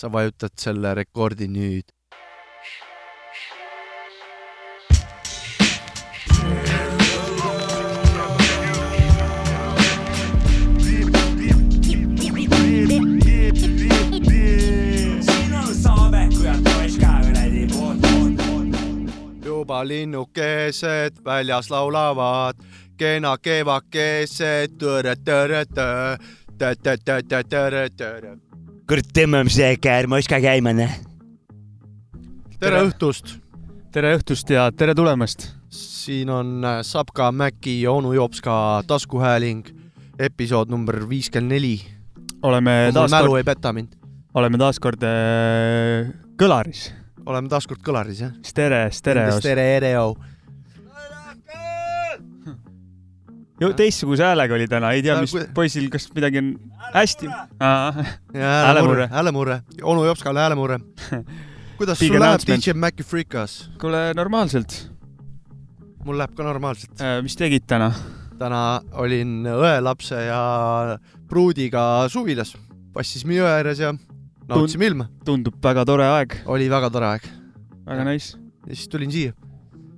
sa vajutad selle rekordi nüüd. juba linnukesed väljas laulavad, kena kevakesed tõre-tõre-tõre, tõre-tõre-tõre-tõre kurat, tõmbame see käärme oska käima, noh. tere õhtust, tere õhtust ja tere tulemast. siin on äh, Sapka, Mäki ja onu Jopska taskuhääling, episood number viiskümmend neli. oleme taas mälu kord, ei peta mind, oleme taas kord äh, kõlaris. oleme taas kord kõlaris jah. Stere, stereos. tere, teistsuguse häälega oli täna, ei tea, Äh, mis kui- poisil, kas midagi on hästi. häälemurre Häälemurre., onu Jopskale häälemurre. kuidas sul läheb. DJ Maci Freekas? kuule, normaalselt. mul läheb ka normaalselt. mis tegid täna? täna olin õelapse ja pruudiga suvilas, passisime jõe ääres ja nautisime ilma. tundub väga tore aeg, oli väga tore aeg väga nice. ja siis tulin siia.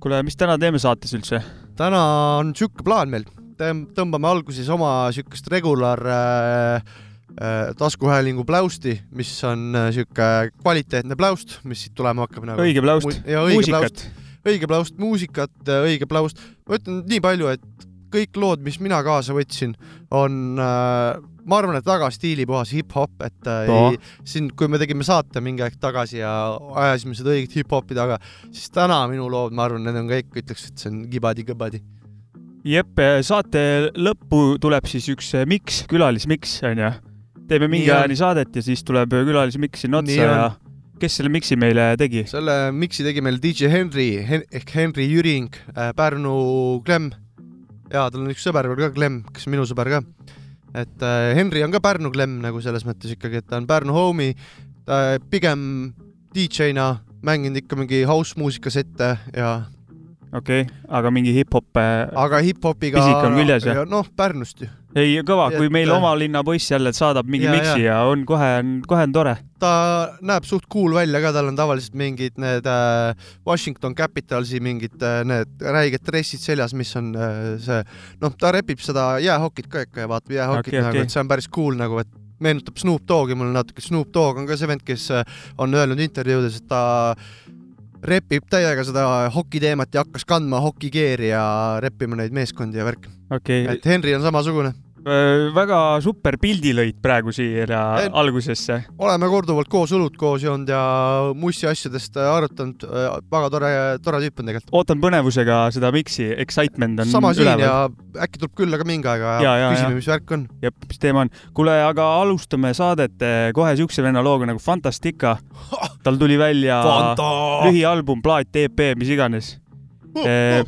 kuule, mis täna teeme saates üldse? täna on sihuke plaan meil, tõmbame alguses oma siukest regular äh, äh, taskuhäälingu pläusti, mis on äh, sihuke kvaliteetne pläust, mis siit tulema hakkab nagu. õige pläust, muusikat. õige pläust, muusikat, õige pläust. ma ütlen nii palju, et kõik lood, mis mina kaasa võtsin, on äh,, ma arvan, et väga stiilipuhas hip-hop, et äh, ei, siin, kui me tegime saate mingi aeg tagasi ja ajasime seda õiget hip-hopi taga, siis täna minu lood, ma arvan, need on kõik, ütleks, et see on gibadi-kõbadi. jep, saate lõppu tuleb siis üks eh, miks, külalismiks onju. teeme mingi ajani saadet ja siis tuleb külalismiks sinna otsa ja kes selle miksi meile tegi? selle miksi tegi meil DJ Henry Hen ehk Henry Jüring äh,, Pärnu Klemm. ja tal on üks sõber veel ka, Klemm, kes on minu sõber ka. et äh, Henry on ka Pärnu Klemm nagu selles mõttes ikkagi, et ta on Pärnu homie, ta pigem DJ-na mänginud ikka mingi house muusika sette ja, okei okay,, aga mingi hip-hop äh,, aga hip-hopiga. Pisik on küljes, jah? noh, Pärnust ju. ei kõva, kui et- meil oma linna poiss jälle saadab mingi Ja, ja, miksi ja, ja on kohe on, kohe on tore. ta näeb suht cool välja ka, tal on tavaliselt mingid need äh, Washington Capitalsi mingid äh, need räiged dressid seljas, mis on äh, see, noh, ta repib seda jäähokit ka ikka ja vaatab jäähokit okay, nagu okay., et see on päris cool nagu, et meenutab Snoop Dogi mulle natuke, Snoop Dogg on ka see vend, kes äh, on öelnud intervjuudes, et ta repib täiega seda hoki teemat ja hakkas kandma hokikeeri ja reppima neid meeskondi ja värki. okei okay., et Henry on samasugune. Väga super pildi lõid praegu siia algusesse. oleme korduvalt koos õlut koos joonud ja mussi asjadest äh, arutanud, väga tore, tore tüüp on tegelikult. ootan põnevusega seda miksi, excitement on sama siin üleval. ja äkki tuleb külla ka mingi aeg ja, Ja, küsime mis värk on. jep, mis teema on. kuule, aga alustame saadet kohe siukse venna looga nagu Fantastica. tal tuli välja lühialbum, plaat, EP, mis iganes. Eh,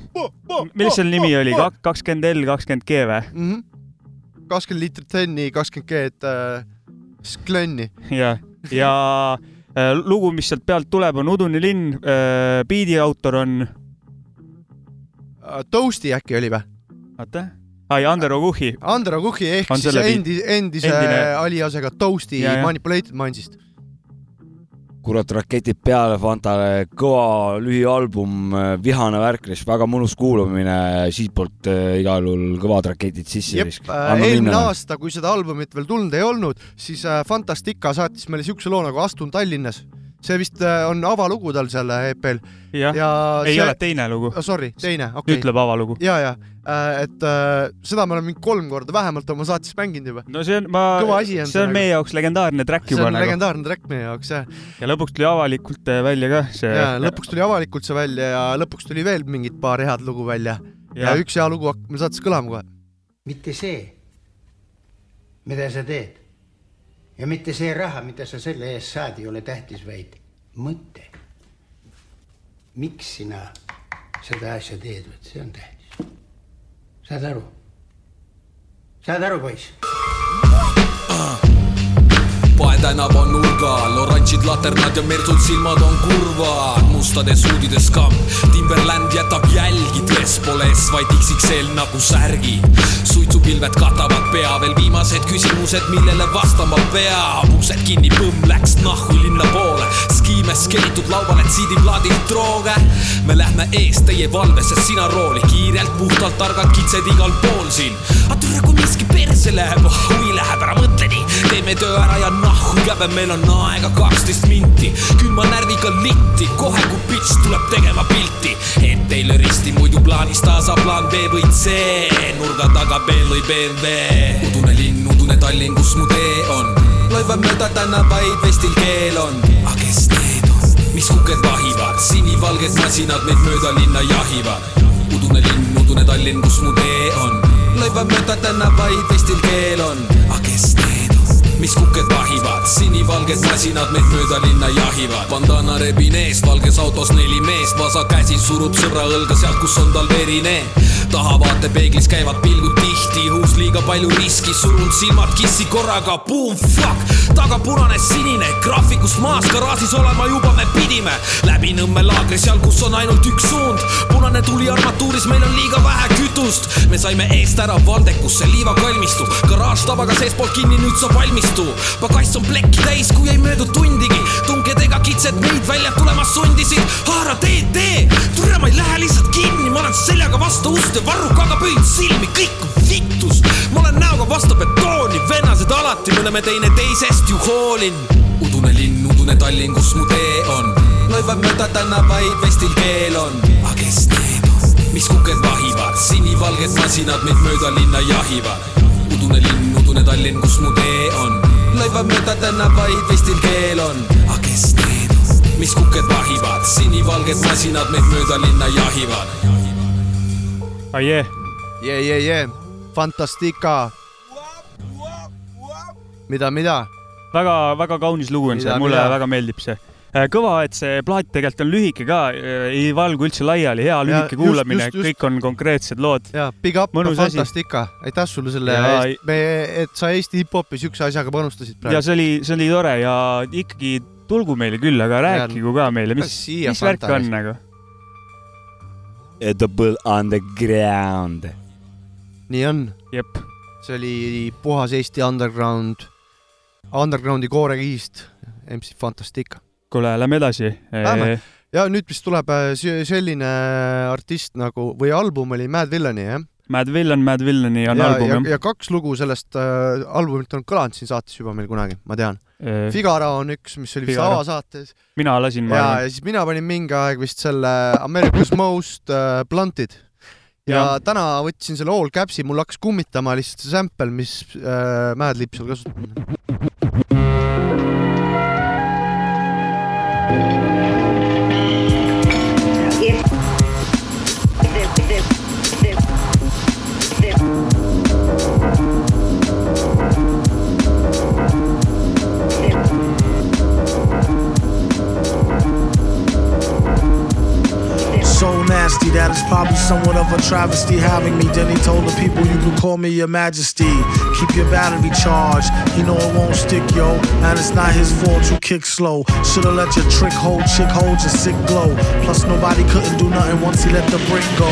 milles selle nimi oli? kakskümmend L, kakskümmend G või? Kakskümmend liitrit Henni, kakskümmend G-d äh, Sklenni. ja, ja äh, lugu, mis sealt pealt tuleb, on Uduni linn äh,. biidi autor on, Toasty äkki oli või? oota, ai, Andero Kuhhi. Andero Kuhhi ehk On siis endi, endise aliasega Toasty. Manipulated Mindsist. kurat, raketid peale Fantale, kõva lühialbum, vihane värk, väga mõnus kuulamine, siitpoolt äh, igal juhul kõvad raketid sisse. jep, eelmine aasta, kui seda albumit veel tulnud ei olnud, siis äh, Fantastica saatis meile siukse loo nagu Astun Tallinnas. See vist äh, on avalugu tal seal EP-l jah, ja ei see... ole teine lugu, oh,. Sorry, teine, okei okay.. ütleb avalugu. ja, ja äh, et äh, seda me oleme mingi kolm korda vähemalt oma saates mänginud juba. no see on, ma asi on, see on see meie jaoks legendaarne track see juba on nagu legendaarne track meie jaoks jah. ja lõpuks tuli avalikult äh, välja ka see. ja lõpuks tuli avalikult see välja ja lõpuks tuli veel mingid paar head lugu välja ja, ja üks hea lugu hakkab meil saates kõlama kohe. mitte see, mida sa teed ja mitte see raha, mida sa selle eest saad, ei ole tähtis, vaid mõte. miks sina seda asja teed, vot see on tähtis. saad aru? saad aru, poiss? Pae tänava nurgal, oranžid laternad ja mertsud silmad on kurvad, mustades huudides kamm. Timberland jätab jälgi, pole S, vaid XXL nagu särgid. suitsupilved katavad pea, veel viimased küsimused, millele vastama peab. uksed kinni, põmm läks nahku, alles keetud lauale CD-plaadilt drooge. me lähme ees teie valvesse sina rooli, kiirelt, puhtalt, targalt kitsed igal pool siin. aga türa, kui miski perse läheb, oh huvi läheb, ära mõtle nii, teeme töö ära ja nahku käbe, meil on aega kaksteist minti, külma närviga litti, kohe kui bitch tuleb tegema pilti, et teile risti muidu plaanis tasa plaan B või C, nurga taga Benz või BMW. udune linn, udune Tallinn, kus mu tee on, loivad mööda tänavaid, vestil keel on, aga kes need on, mis kuked vahivad, sinivalged masinad meid mööda linna jahivad. udune linn, udune Tallinn, kus mu tee on, loivad mööda tänavaid, vestil keel on, aga kes on, mis kuked vahivad, sinivalged masinad meid mööda linna jahivad. bandana rebin eest, valges autos neli meest, vasa käsi surub sõbra õlga sealt, kus on tal verine. Tahavaatepeeglis käivad pilgud tihti, uus liiga palju riski, surunud silmad kissi korraga, boom, fuck, taga punane sinine, graafikust maas, garaažis olema juba me pidime. läbi Nõmme laagri, seal, kus on ainult üks suund, punane tuli armatuuris, meil on liiga vähe kütust. me saime eest ära Valdekusse liivakalmistu, garaaž tabaga seestpoolt kinni, nüüd saab valmistu. pagass on plekki täis, kui ei möödu tundigi, tungedega kitsed meid välja tulema sundisid. haara tee, tee, türa ma ei lähe lihtsalt kinni, ma olen seljaga vastu ust ja varrukaga püüd silmi, kõik on vittus. ma olen näoga vastu betooni, vennased alati, me oleme teineteisest ju hoolin. udune linn, udune Tallinn, kus mu tee on, loivad mööda tänavaid, vestil keel on, aga kes need on, mis kuked vahivad, sinivalged masinad meid mööda linna jahivad. udune linn, udune Tallinn, kus mu tee on, loivad mööda tänavaid, vestil keel on, aga kes need on, mis kuked vahivad, sinivalged masinad meid mööda linna jahivad. Aie, jee, jee, jee, Fantastica. mida, mida? väga-väga kaunis lugu on see Mida,, mulle mida? väga meeldib see. kõva, et see plaat tegelikult on lühike ka, ei valgu üldse laiali, hea lühike just- kuulamine, kõik on konkreetsed lood. ja big up Mõnus. Fantastica, aitäh sulle selle Ja- eest, me, et sa Eesti hip-hopi siukse asjaga panustasid ja praegu. see oli, see oli tore ja ikkagi tulgu meile küll, aga rääkigu ka meile, mis, Siia mis värk on nagu. Edible underground. nii on, jep, see oli puhas Eesti underground, undergroundi koorekiist, MC Fantastica. kuule, lähme edasi. Lähme. ja nüüd vist tuleb äh, selline artist nagu või album oli Mad Villani jah? Mad Villain, Mad Villani on ja, album ja, kaks lugu sellest äh, albumit on kõlanud siin saates juba meil kunagi, ma tean. Eh, Figaro on üks, mis oli vist avasaates mina lasin, ja, ja siis mina panin mingi aeg vist selle America's Most äh, Blunted ja, täna võtsin selle All Caps'i, mul hakkas kummitama lihtsalt see sample, mis äh, Mad Lib seal kasutab. Nasty that it's probably somewhat of a travesty having me. Then he told the people, You can call me your majesty. Keep your battery charged. He know it won't stick, yo. And it's not his fault you kick slow. Should've let your trick hold, chick hold your sick glow. Plus, nobody couldn't do nothing once he let the brick go.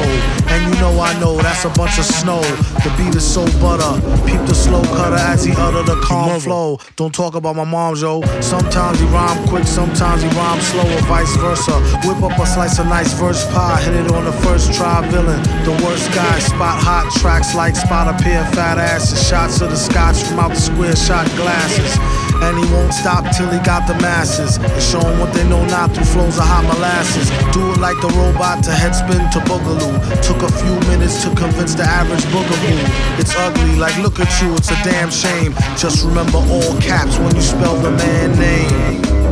And you know I know that's a bunch of snow. The beat is so butter. Peep the slow cutter as he utter the calm flow. Don't talk about my mom, yo. Sometimes he rhyme quick, sometimes he rhyme slow, or vice versa. Whip up a slice of nice verse pie, hit it on the first try, villain. The worst guy, spot hot tracks like spot a pair fat asses. Shots of the scotch from out the square shot glasses. And he won't stop till he got the masses. And show show 'em what they know not through flows of hot molasses. Do it like the robot to headspin to boogaloo. Took a few minutes to convince the average boogaboo. It's ugly, like look at you, it's a damn shame. Just remember all caps when you spell the man name.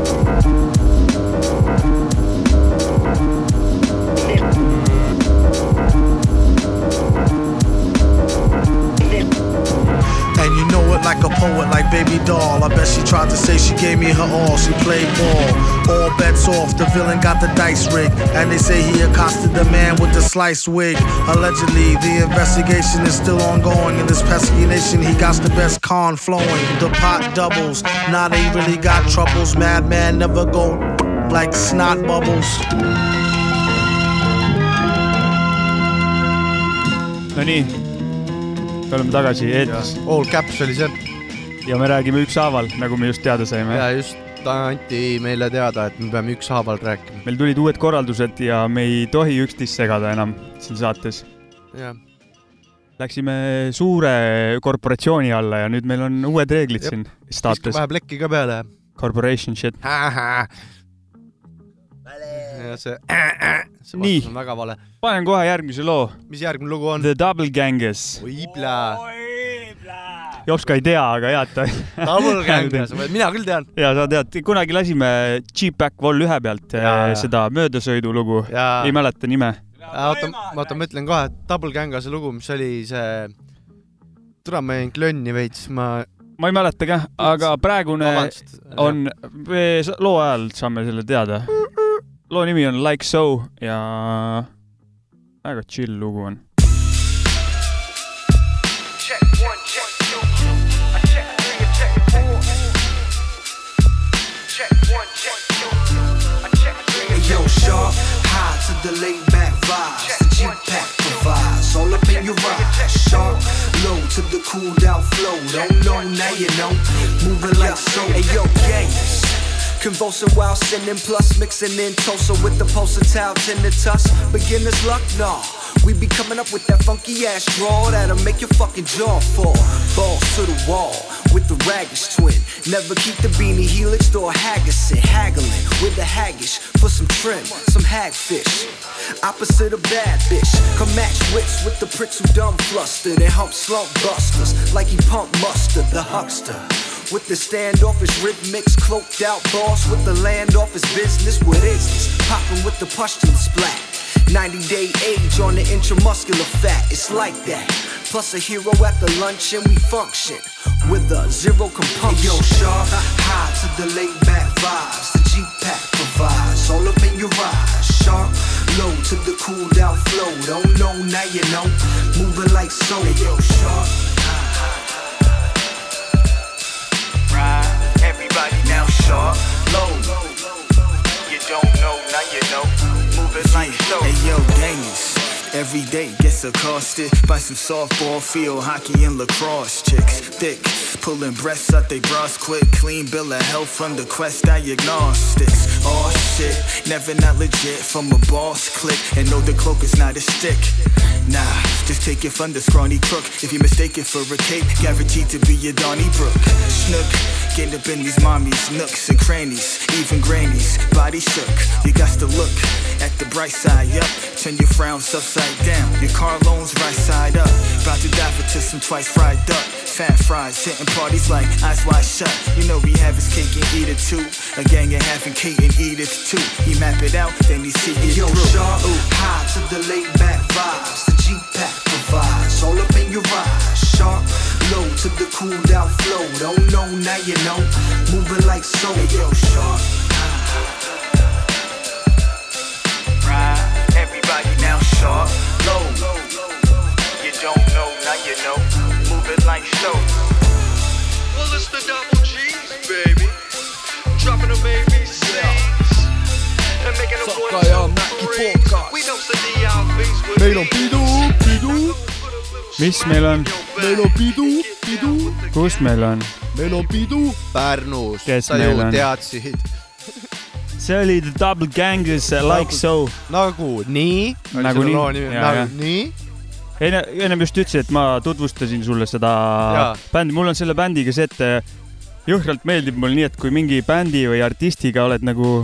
Like a poet, like baby doll. I bet she tried to say she gave me her all. She played ball. All bets off. The villain got the dice rigged. And they say he accosted the man with the sliced wig. Allegedly, the investigation is still ongoing. In this pesky nation, he got the best con flowing. The pot doubles. Now they really got troubles. Madman never go like snot bubbles. Nonii, me oleme tagasi eetris All Caps oli see ja me räägime ükshaaval, nagu me just teada saime. ja just anti meile teada, et me peame ükshaaval rääkima. meil tulid uued korraldused ja me ei tohi üksteist segada enam siin saates. jah, Läksime suure korporatsiooni alla ja nüüd meil on uued reeglid Jep. siin viskab vähe plekki ka peale. Corporation shit. Ja see, see Nii. vastus on väga vale. panen kohe järgmise loo. mis järgmine lugu on? The Double Ganges. pla, Jopska ei tea, aga hea, et ta. double gangas, mina küll tean. ja sa tead, kunagi lasime Cheap Back Vol ühe pealt äh, jaa. seda möödasõidulugu, ja ei mäleta nime. oota, oota, ma ütlen kohe, et double gangase lugu, mis oli see, tule ma jäin klönni veits, ma, ma ei mäleta kah, aga praegune vabandust. on, loo ajal saame selle teada. Loo nimi on Like So ja väga chill lugu on. Hey, yo, sharp, high to the laid back vibes. The G-Pack provides all up in your ride. Sharp, low to the cooled out flow. Don't know, now you know. Moving like so. Hey, yo, gangs. Convulsing while sending plus mixing in Tulsa with the pulsatile tinnitus. Beginner's luck, nah. We be coming up with that funky ass draw that'll make your fucking jaw fall. Balls to the wall with the raggish twin. Never keep the beanie helix or haggis haggling with the haggish for some trim, some hagfish. Opposite of bad bitch. Come match wits with the pricks who dumb flustered and hump slump busters like he pump mustard, the huckster. With the standoffish rhythmics, cloaked out boss with the land office business. What is this? Popping with the pustule splat. 90 day age on the intramuscular fat, it's like that. Plus a hero at the luncheon, we function with a zero compunction. Hey, yo, sharp, high to the laid back vibes. The G pack provides all up in your eyes. Sharp, low to the cooled out flow. Don't know, now you know. Moving like so. Hey, yo, sharp. Sharp, low. You don't know, now you know. Moving like so. Hey yo, Daniels. Every day gets accosted by some softball field hockey and lacrosse chicks. Thick, pulling breasts out they bras quick. Clean bill of health from the Quest Diagnostics. Oh shit, never not legit from a boss click. And know the cloak is not a stick. Nah, just take it from the scrawny crook. If you mistake it for a cape, guaranteed to be your Donnybrook. Snook, get up in these mommies, nooks and crannies, even grannies. Body shook, you got to look at the bright side up. Turn your frowns upside down, your car loans right side up. About to dive into some twice fried duck. Fat fries, hitting parties like eyes wide shut. You know we have his cake and eat it too. A gang of having cake and eat it too. He map it out, then he see it Yo, through. sharp, high to the laid back vibes. The G pack provides all up in your eyes. Sharp, low to the cooled out flow. Don't know, now you know. Moving like so. Hey, yo, sharp. Sharp, low. You don't know, now you know. Move it like so. Well, it's the double G's, baby. Dropping them ABCs. And making them one, two, three. We know the DLBs with meil on pidu, pidu, mis meil on, meil on pidu, pidu, kus meil on? meil on pidu Pärnus, Kes sa meil ju on? teadsid. See oli The Double Gangs Like So. nagu nii, Nagunii. Jaa, jah. nii, enne, ennem just ütlesin, et ma tutvustasin sulle seda Jaa. bändi, mul on selle bändiga see, et äh, jõhkralt meeldib mulle nii, et kui mingi bändi või artistiga oled nagu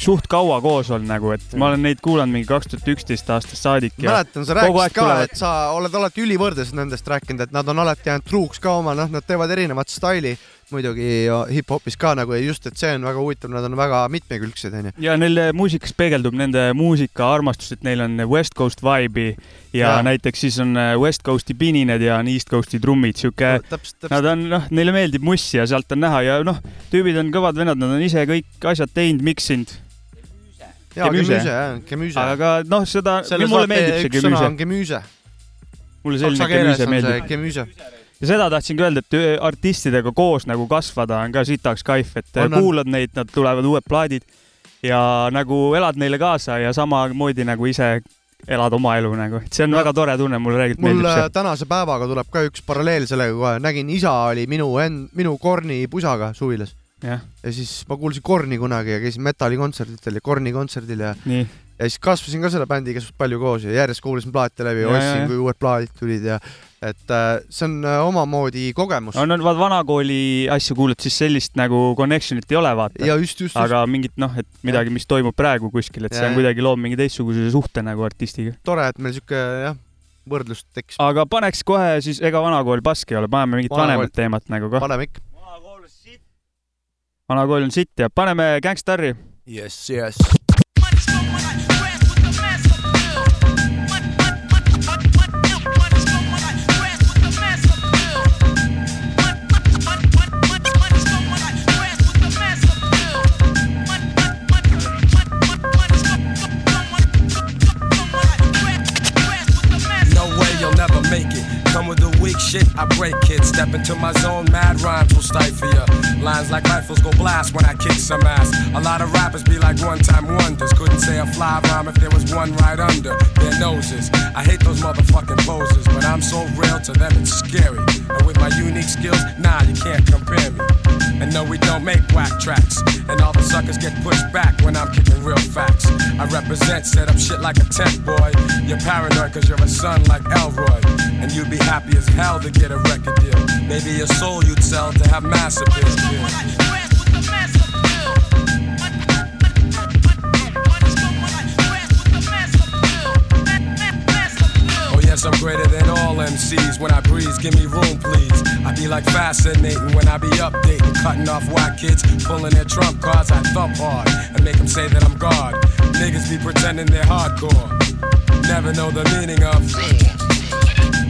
suht kaua koos olnud nagu, et ma olen neid kuulanud mingi kaks tuhat üksteist aastast saadik ja mäletan, sa kogu rääkisid aeg ka, et sa oled alati ülivõrdes nendest rääkinud, et nad on alati jäänud truuks ka oma, noh, nad teevad erinevat staili muidugi ja hip-hopis ka nagu ja just, et see on väga huvitav, nad on väga mitmekülgsed, onju. ja neil muusikas peegeldub nende muusikaarmastus, et neil on West Coast vibe'i ja, ja Jaa. näiteks siis on äh, West Coast'i pinined ja on East Coast'i trummid, sihuke täpselt. Nad on, noh, neile meeldib muss ja sealt on näha ja noh, tüübid on kõvad vennad, nad on ise kõik asjad teinud, miksinud, jaa, Gemüse. gemüüse, jah, gemüüse. aga noh, seda, mulle meeldib see üks sõna on, gemüüse. mulle selline see meeldib. gemüüse. Ja seda tahtsingi öelda, et artistidega koos nagu kasvada on ka sitaks kaif, et On, on, on. kuulad neid, nad tulevad uued plaadid ja nagu elad neile kaasa ja samamoodi nagu ise elad oma elu nagu, et see on No. väga tore tunne, mulle reeglilt mul meeldib äh, see. tänase päevaga tuleb ka üks paralleel sellega kohe, nägin isa oli minu end-, minu korni pusaga suvilas, ja siis ma kuulsin Korni kunagi ja käisin Metali kontserditel ja Korni kontserdil ja nii, ja siis kasvasin ka selle bändiga suht palju koos ja järjest kuulasin plaate läbi ostsin kui uued plaadid tulid ja et äh, see on äh, omamoodi kogemus no, no vaat vanakooli asju kuulad, siis sellist nagu connection'it ei ole, vaata. ja just, just, just aga mingit noh, et midagi, mis toimub praegu kuskil, et see Ja, on ja. kuidagi loob mingi teistsuguse suhte nagu artistiga. tore, et meil siuke jah, võrdlus tekkis. aga paneks kohe siis, ega vanakool pask ei ole, paneme mingit Vanakool- vanemat teemat nagu kah. paneme ikka. vanakool on sitt ja paneme Gangstarri. Yes, yes. Shit, I break it. Step into my zone, mad rhymes will stifle ya. Lines like rifles go blast when I kick some ass. A lot of rappers be like one time wonders. Couldn't say a fly rhyme if there was one right under their noses. I hate those motherfucking poses, but I'm so real to them it's scary. And with my unique skills, nah, you can't compare me. And no, we don't make whack tracks. And all the suckers get pushed back when I'm kicking real facts. I represent, set up shit like a tent boy. You're paranoid cause you're a son like Elroy. And you'd be happy as hell to get a record deal. Maybe your soul you'd sell to have massive appeal. I'm greater than all MCs. When I breeze, give me room, please. I be like fascinating when I be updating, cutting off white kids, pulling their trump cards. I thump hard and make them say that I'm God. Niggas be pretending they're hardcore. Never know the meaning of.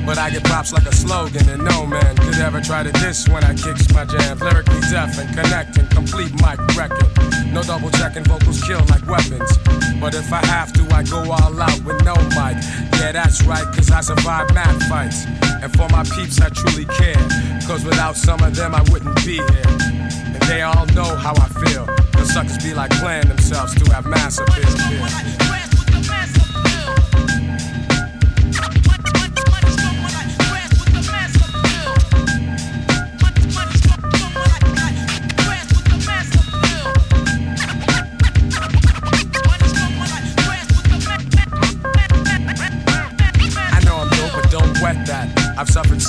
But I get props like a slogan, and no man could ever try to diss when I kicks my jam. Lyrically deaf and connecting, complete mic wrecking. No double checking, vocals kill like weapons. But if I have to, I go all out with no mic. Yeah, that's right, cause I survive mad fights. And for my peeps, I truly care. Cause without some of them, I wouldn't be here. And they all know how I feel. The suckers be like playing themselves to have mass appeal.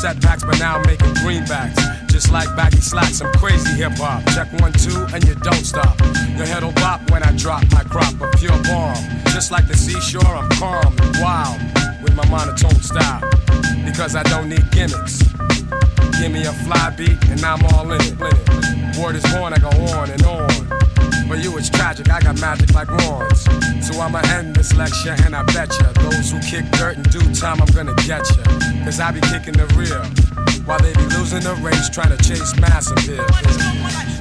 Setbacks, but now I'm making greenbacks. Just like baggy slacks, I'm crazy hip hop. Check one, two, and you don't stop. Your head'll bop when I drop my crop of pure bomb. Just like the seashore, I'm calm and wild with my monotone style. Because I don't need gimmicks. Give me a fly beat, and I'm all in it. Word is born, I go on and on. For you it's tragic, I got magic like wands. So I'ma end this lecture and I bet ya Those who kick dirt in due time I'm gonna get ya. Cause I be kicking the real While they be losing the race trying to chase mass appeal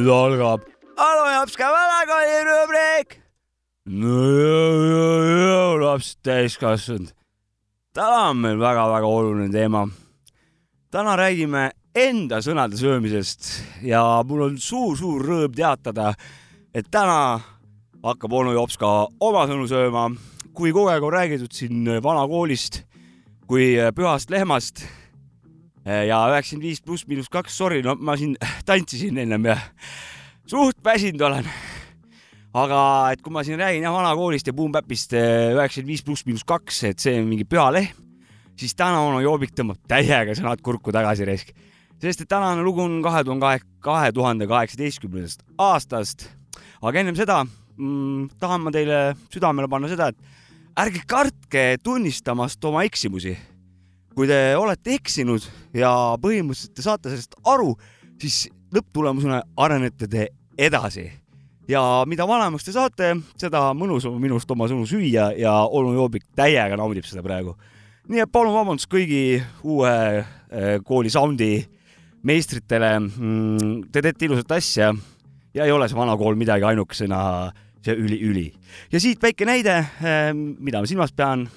nüüd algab Alo Japska vanakooli rubriik. no jõu, jõu, jõu, lapsed täiskasvanud. täna on meil väga-väga oluline teema. täna räägime enda sõnade söömisest ja mul on suur-suur rõõm teatada, et täna hakkab onu Jops ka oma sõnu sööma. kui kogu aeg on räägitud siin vanakoolist kui pühast lehmast ja üheksakümmend viis pluss miinus kaks, sorry, no ma siin tantsisin ennem ja suht väsinud olen. aga et kui ma siin räägin jah vanakoolist ja Boom Bapist üheksakümmend viis pluss miinus kaks, et see on mingi püha lehm, siis täna onu Joobik tõmbab täiega sõnad kurku tagasi raisk. sest et tänane lugu on kahe tuhande kahe tuhande kaheksateistkümnendast aastast. aga ennem seda mm, tahan ma teile südamele panna seda, et ärge kartke tunnistamast oma eksimusi kui te olete eksinud ja põhimõtteliselt te saate sellest aru, siis lõpptulemusena arenete te edasi. ja mida vanemaks te saate, seda mõnusam on minust oma sõnu süüa ja onu Joobik täiega naudib seda praegu. nii et palun vabandust kõigi uue kooli soundi meistritele mm,. Te teete ilusat asja ja ei ole see vana kool midagi ainukesena see üli-üli. ja siit väike näide, mida ma silmas pean.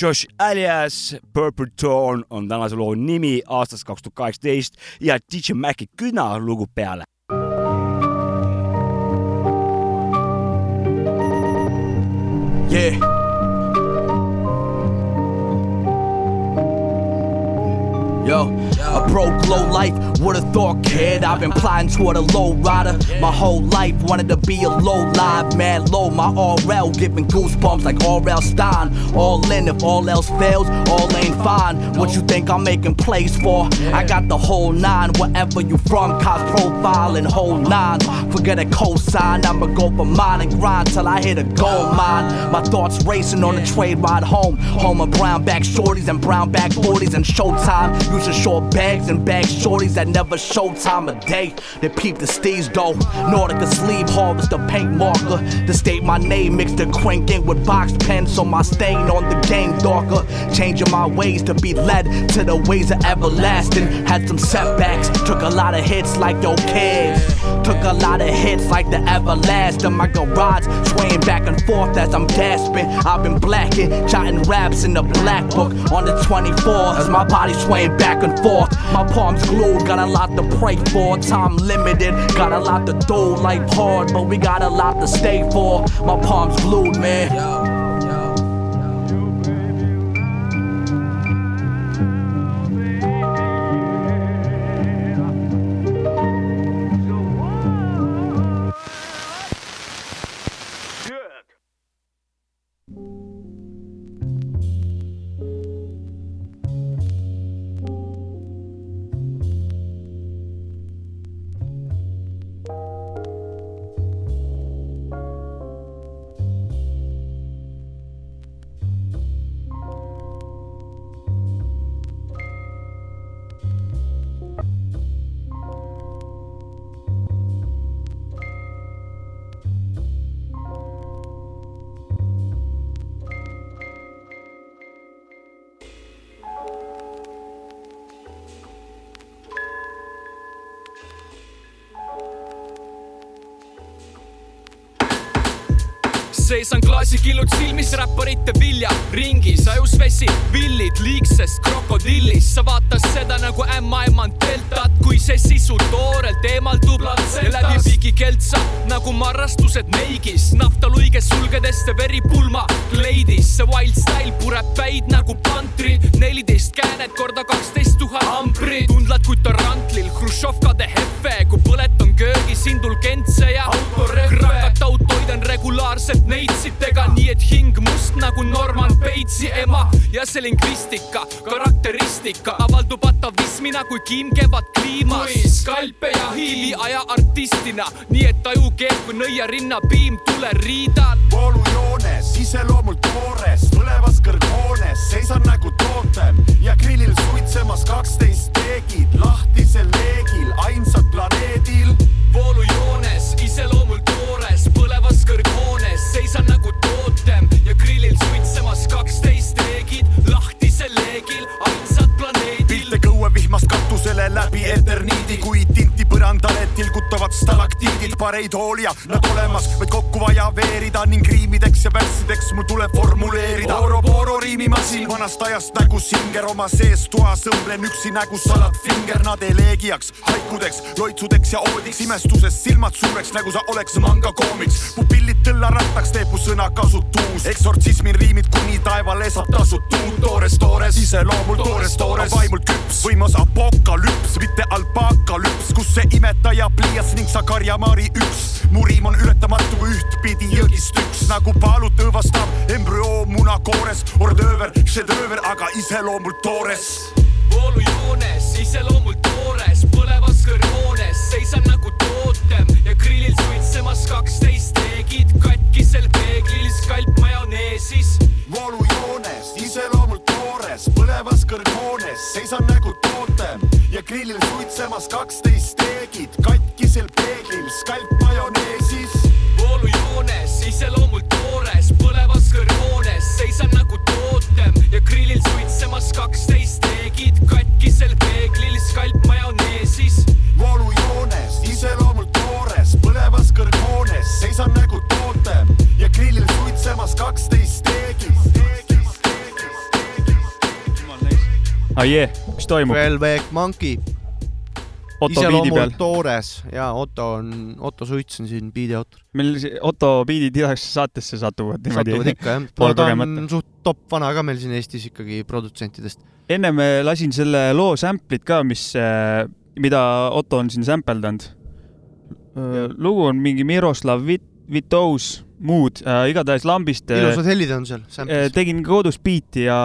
Josh alias Purple Dawn on tänase loo nimi aastast kaks tuhat kaheksateist ja DJ Maci Küna lugu peale. Yeah. Yo, a broke low life, would've thought kid. I've been plotting toward a low rider my whole life. Wanted to be a low live man, low. My RL giving goosebumps like R.L. Stine. All in, if all else fails, all ain't fine. What you think I'm making plays for? I got the whole nine, wherever you from, cops profile and whole nine. Forget a cosign, I'ma go for mine and grind till I hit a gold mine. My thoughts racing on the trade ride home. Home of brown back shorties and brown back 40s and showtime. Used to short bags and bag shorties that never show time of day. They peep the steez though. Nordica sleeve harvest the paint marker. To state my name mixed the cranking with box pens so my stain on the game darker. Changing my ways to be led to the ways of everlasting. Had some setbacks, took a lot of hits like your kids. Took a lot of hits like the everlasting. My garage swaying back and forth as I'm gasping. I've been blacking, jotting raps in the black book on the 24 as my body swaying back and forth. My palms glued, got a lot to pray for. Time limited, got a lot to do. Life hard, but we got a lot to stay for. My palms glued, man. Sees on klaasikillud silmis räpparite vilja ringis, ajus vesi, villid liigsest krokodillist. sa vaatad seda nagu ämmaemand deltat, kui see sisu toorelt eemaldub ja läbi pigi keltsa nagu marrastused neigis. naftaluige sulgedest ja veri pulma kleidis, see wild style pureb päid nagu pantri. neliteist käänet korda kaksteist tuhat ampri, tundlad kui tarantlil, Hruštšovkade hefe, kui põletan köögis indulgentse ja regulaarselt neitsitega, nii et hing must nagu Norman Batesi ema ja see lingvistika, karakteristika avaldub atavismina kui kiim kevad kliimas. skalpe ja hiili aja artistina, nii et taju keeb kui nõiarinna piim tuleriidal. voolujoones, iseloomult toores, põlevas kõrghoones, seisan nagu tootem ja grillil suitsemas kaksteist teegid lahtisel leegil, ainsad planeedil. Tilgutavad stalaktiidid, pareid hoolia nad olemas, vaid kokku vaja veerida ning riimideks ja värssideks mul tuleb formuleerida. Oro-Poro riimimasin vanast ajast nägu singer oma sees toas õmblen üksi nägu salad finger, nad eleegiaks, haikudeks, loitsudeks ja oodiks, imestusest silmad suureks, nagu sa oleks manga koomiks. pupillid tõllarattaks teeb mu sõnakasutus, eksortsismin riimid kuni taevale saab tasutud, toores, toores, iseloomul toores, toores, vaimult küps, võimas apokalüps, mitte alpakalüps, kus see imetaja pliiats ning sa karjamaari üks. mu riim on ületamatu ühtpidi jõgist üks, nagu paalut õõvastav embrüoo munakoores, ordööver, šedööver, aga iseloomult toores. Voolujoones, iseloomult toores, põlevas kõrghoones, seisan nagu tootem. Ja grillil suitsemas kaksteist teegid. Katkisel peeglil, skalp majoneesis. voolujoones, iseloomult toores, põlevas kõrghoones, seisan nagu tootem ja grillil suitsemas kaksteist teegid katkisel peeglil, skalp majoneesis. voolujoones, iseloomult toores, põlevas kõrghoones, seisan nagu tootem ja grillil suitsemas kaksteist teegid katkisel peeglil skalp majoneesis. voolujoones, iseloomult toores, põlevas kõrghoones, seisan nagu tootem ja grillil suitsemas kaksteist ah jee, mis toimub? Velvet Monkey. Peal. toores ja Otto on, Otto Suits on siin biidi autor. meil Otto biidid igasse saatesse satuvad satuvad ikka jah, ta on suht top vana ka meil siin Eestis ikkagi produtsentidest. ennem lasin selle loo sample'it ka, mis, mida Otto on siin sampeldanud. lugu on mingi Miroslav Vit-, Vitous, muud äh,, igatahes lambist. ilusad helid on seal sample'is. tegin kodus biiti ja,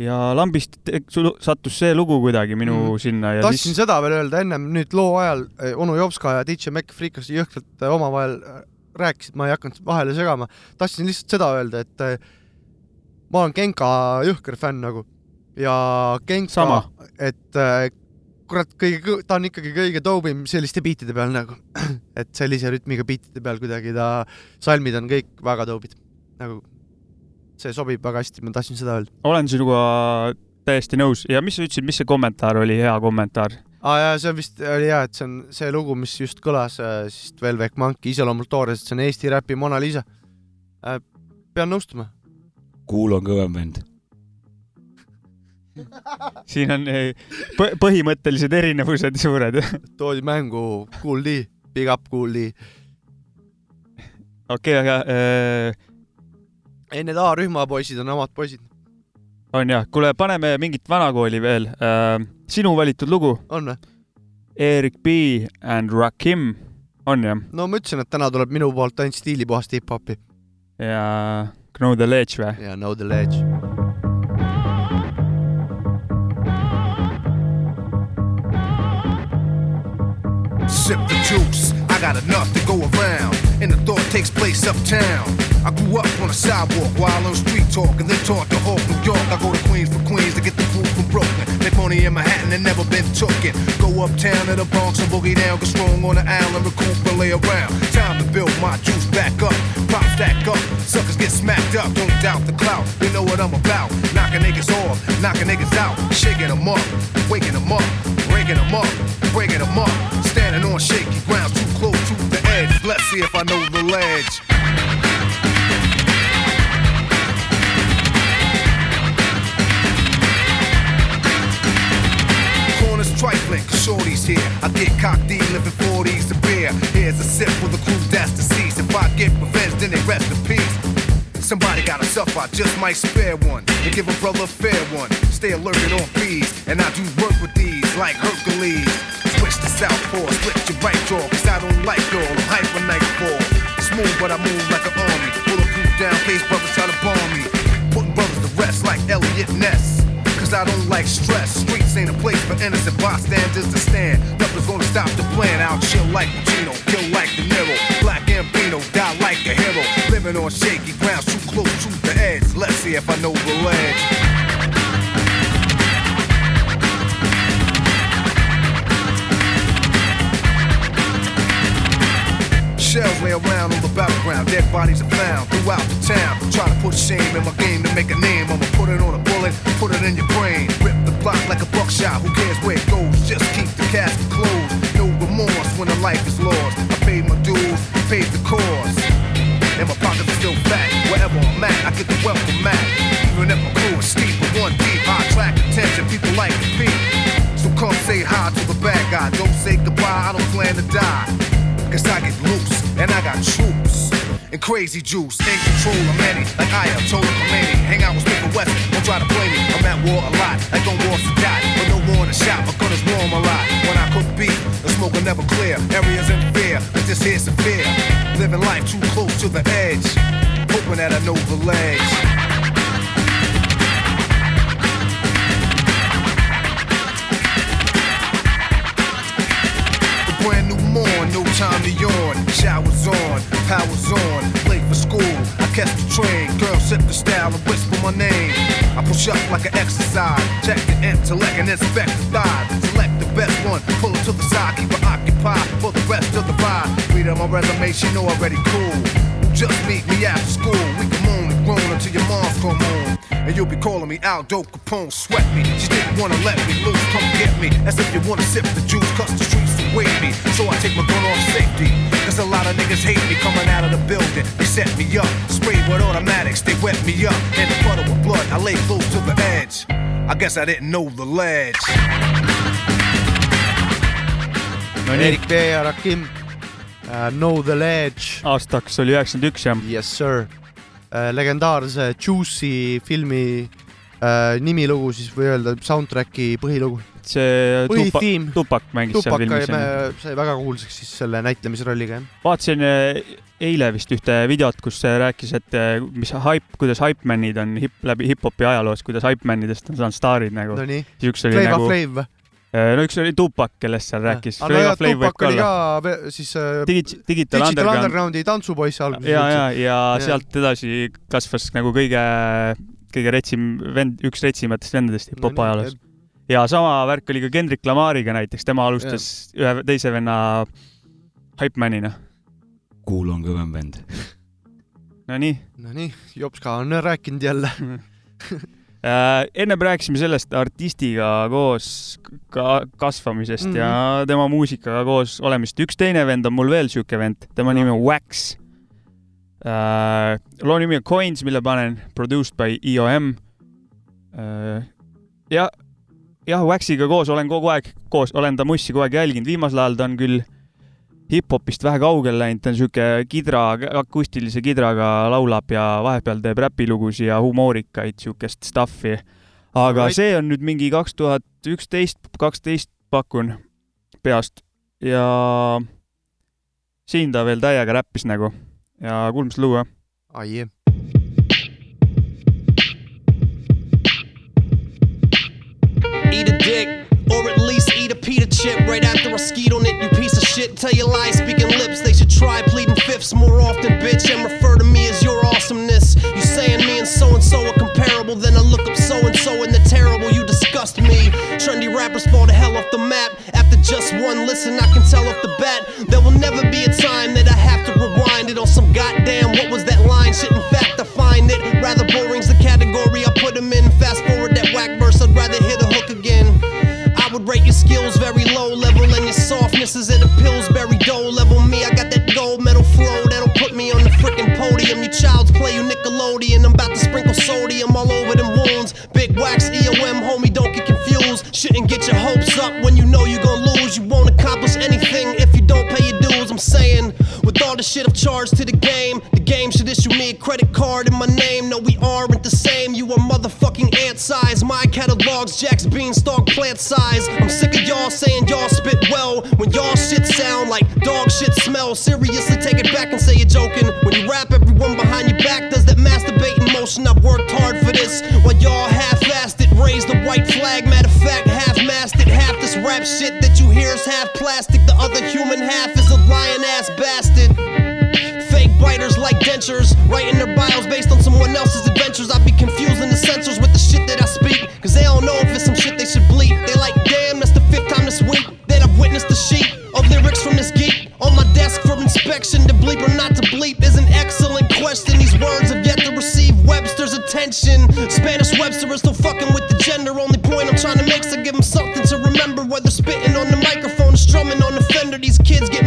ja lambist sattus see lugu kuidagi minu mm. sinna ja tahtsin siis seda veel öelda ennem, nüüd loo ajal eh, onu Jopska ja DJ Mac Freekas jõhkralt eh, omavahel eh, rääkisid, ma ei hakanud vahele segama. tahtsin lihtsalt seda öelda, et ma olen Genka jõhker fänn nagu ja Genka et kurat, kõige, ta on ikkagi kõige doobim selliste biitide peal nagu, et sellise rütmiga biitide peal kuidagi ta, salmid on kõik väga doobid, nagu see sobib väga hästi, ma tahtsin seda öelda. olen sinuga täiesti nõus ja mis sa ütlesid, mis see kommentaar oli, hea kommentaar? aa jaa, see vist oli hea, et see on see lugu, mis just kõlas, siis Velvet Monkey iseloomult toores, et see on Eesti räpi Mona Lisa. pean nõustuma. kuul on kõvem vend. siin on põ- põhimõttelised erinevused suured. toodi mängu Kool D, Big Up Kool D. okei, aga äh, ei, need A-rühma poisid on omad poisid. on jah, kuule, paneme mingit vanakooli veel äh,. sinu valitud lugu, on või? Erik B and Rakim, on jah? no ma ütlesin, et täna tuleb minu poolt ainult stiilipuhast hip-hopi ja Know the Ledge või? ja Know the Ledge. Sip the juice, I got enough to go around. The takes place uptown. I grew up on a sidewalk while on street talk and then taught to Hawk, New York. I go to Queens for Queens to get the food from Brooklyn. Make money in Manhattan and never been tooken. Go uptown to the Bronx and boogie down, get strong on the island, recoup lay around. Time to build my juice back up. Pop stack up, suckers get smacked up. Don't doubt the clout, You know what I'm about. Knocking niggas off, knocking niggas out, shaking them up, waking them up, breaking them up, breaking them up. Standing on shaky ground, Let's see if I know the ledge. Corners trifling, cause shorty's here. I get cocked D, living 40s to beer. Here's a sip for the crew that's deceased. If I get revenge, then they rest in peace. Somebody gotta suffer, I just might spare one and give a brother a fair one. Stay alert and on fees, and I do work with these like Hercules. Switch to southpaw, split your right jaw, cause I don't like y'all. I'm hyper nightfall. Smooth, but I move like an army. Bulletproof down, case brothers try to bomb me. Putting brothers to rest like Eliot Ness. Cause I don't like stress. Streets ain't a place for innocent bystanders to stand. Nothing's gonna stop the plan. I'll chill like Pacino, kill like De Niro. Black Ambino, die like a hero. Living on shaky ground, too close to the edge. Let's see if I know the ledge. Shells lay around on the battleground, dead bodies are found throughout the town. Try to put shame in my game to make a name. I'ma put it on a bullet, put it in your brain. Rip the block like a buckshot, who cares where it goes? Just keep the casket closed. No remorse when a life is lost. I paid my dues, paid the cost. And my pockets are still fat. Wherever I'm at, I get the wealth welcome mat. Even if my crew is steep, but one deep, I attract attention. People like to peep. So come say hi to the bad guy. Don't say goodbye, I don't plan to die. Cause I get loose, and I got troops. And crazy juice, in control of many. Like I am told Khomeini. Hang out with Smith West, don't try to play me. I'm at war a lot, like on wars to die. But no war in the shop, my is warm a lot. When I cook beef, the smoke will never clear. Areas in fear, but this here's severe. Living life too close to the edge. Hoping that I know the ledge. Time to yawn. Showers on, powers on, late for school. I catch the train, girl set the style and whisper my name. I push up like an exercise, check the intellect and inspect the thighs. Select the best one, pull it to the side, keep her occupied for the rest of the ride. Read on my resume, she know already cool. Just meet me after school, we can moan and groan until your moms come home. And you'll be calling me Aldo Capone, sweat me. She didn't wanna let me loose, come get me. As if you wanna sip the juice, cause the streets await me. So I take my gun off safety. Cause a lot of niggas hate me coming out of the building. They set me up, sprayed with automatics, they wet me up. And the puddle with blood, I lay close to the edge. I guess I didn't know the ledge. no nii, Erik B ja Rakim uh,. Know the ledge. aastaks oli üheksakümmend üks jah. Yes sir uh,. legendaarse Juicy filmi uh, nimilugu siis või öelda soundtrack'i põhilugu. See Tupac põhitiim, Tupac mängis seal Tupac filmis. sai väga kuulsaks siis selle näitlemisrolliga jah. vaatasin eh, eile vist ühte videot, kus see rääkis, et eh, mis haip, kuidas haipmanid on hip, läbi hip-hopi ajaloos, kuidas haipmanidest on saanud staarid nagu. Nonii. Flava nagu. Flav või? no üks oli Tupac, kellest seal rääkis. aga nojah, Tupac oli ka siis Digi- Digital Digital Underground. Undergroundi tantsupoiss alguses. ja, ja, ja sealt edasi kasvas nagu kõige, kõige retsim vend, üks retsimatest vendadest hip-hop No ajaloos. Ja sama värk oli ka Kendrick Lamariga näiteks, tema alustas ühe teise venna Hypemanina. kuul on kõvem vend. Nonii. Nonii, Jopska on rääkinud jälle. Äh, ennem rääkisime sellest artistiga koos ka kasvamisest mm Mhm. -hmm. ja tema muusikaga koos olemist. üks teine vend on mul veel siuke vend, tema nimi on Wax. loo nimi on Coins, mille panen, produced by EOM. ja, jah, Waxiga koos olen kogu aeg koos, olen ta mussi kogu aeg jälginud, viimasel ajal ta on küll hip-hopist vähe kaugele läinud, ta on siuke kidra, akustilise kidraga laulab ja vahepeal teeb räpilugusid ja humoorikaid, siukest stuff'i. aga Alright. see on nüüd mingi kaks tuhat üksteist, kaksteist pakun peast. Ja siin ta veel täiega räppis nagu. Ja kuulame seda lugu Eat a dick, or at least eat a pita chip right after I skeet on it, you piece of shit. Tell your lies speaking lips, they should try pleading fifths more often, bitch, and refer to me as your awesomeness. You saying me and so and so are comparable, then I look up so and so and they're terrible, you disgust me. Trendy rappers fall the hell off the map. After just one listen, I can tell off the bat. There will never be a time that I have to rewind it on some goddamn what was that line shit. In fact, I find it rather boring's the category I put them in. Fast forward that whack verse, I'd rather hit again. I would rate your skills very low level and your softness is at a Pillsbury dough level. Me, I got that gold medal flow that'll put me on the frickin' podium. You child's play, you Nickelodeon. I'm about to sprinkle sodium all over them wounds. Big wax, EOM, homie, don't get confused. Shouldn't get your hopes up when you know you're gonna lose. You won't accomplish anything if you don't pay your dues. I'm saying, with all the shit I've charged to the game, the game should issue me a credit card in my name. No, we aren't the same. You are motherfucking ant size. My catalog's Jack's beanstalk plant size. I'm sick of y'all saying y'all spit well when y'all shit sound like dog shit smell. Seriously, take it back and say you're joking. When you rap, everyone behind your back does that masturbating motion. I've worked hard for this while y'all half-assed it. Raise the white flag. Matter of fact, half-mast it. Half this rap shit that you hear is half plastic. The other human half is a lion ass bastard. Fake biters like dentures, writing their bios based on someone else's adventures. I be confusing the censors with the shit that I speak, cause they don't know if it's some shit they should bleep. They like, damn, that's the fifth time this week that I've witnessed the sheet of lyrics from this geek on my desk for inspection. To bleep or not to bleep is an excellent question. These words have yet to receive Webster's attention. Spanish Webster is still fucking with the gender. Only point I'm trying to make is to give them something to remember. Whether spitting on the microphone or strumming on the fender, these kids get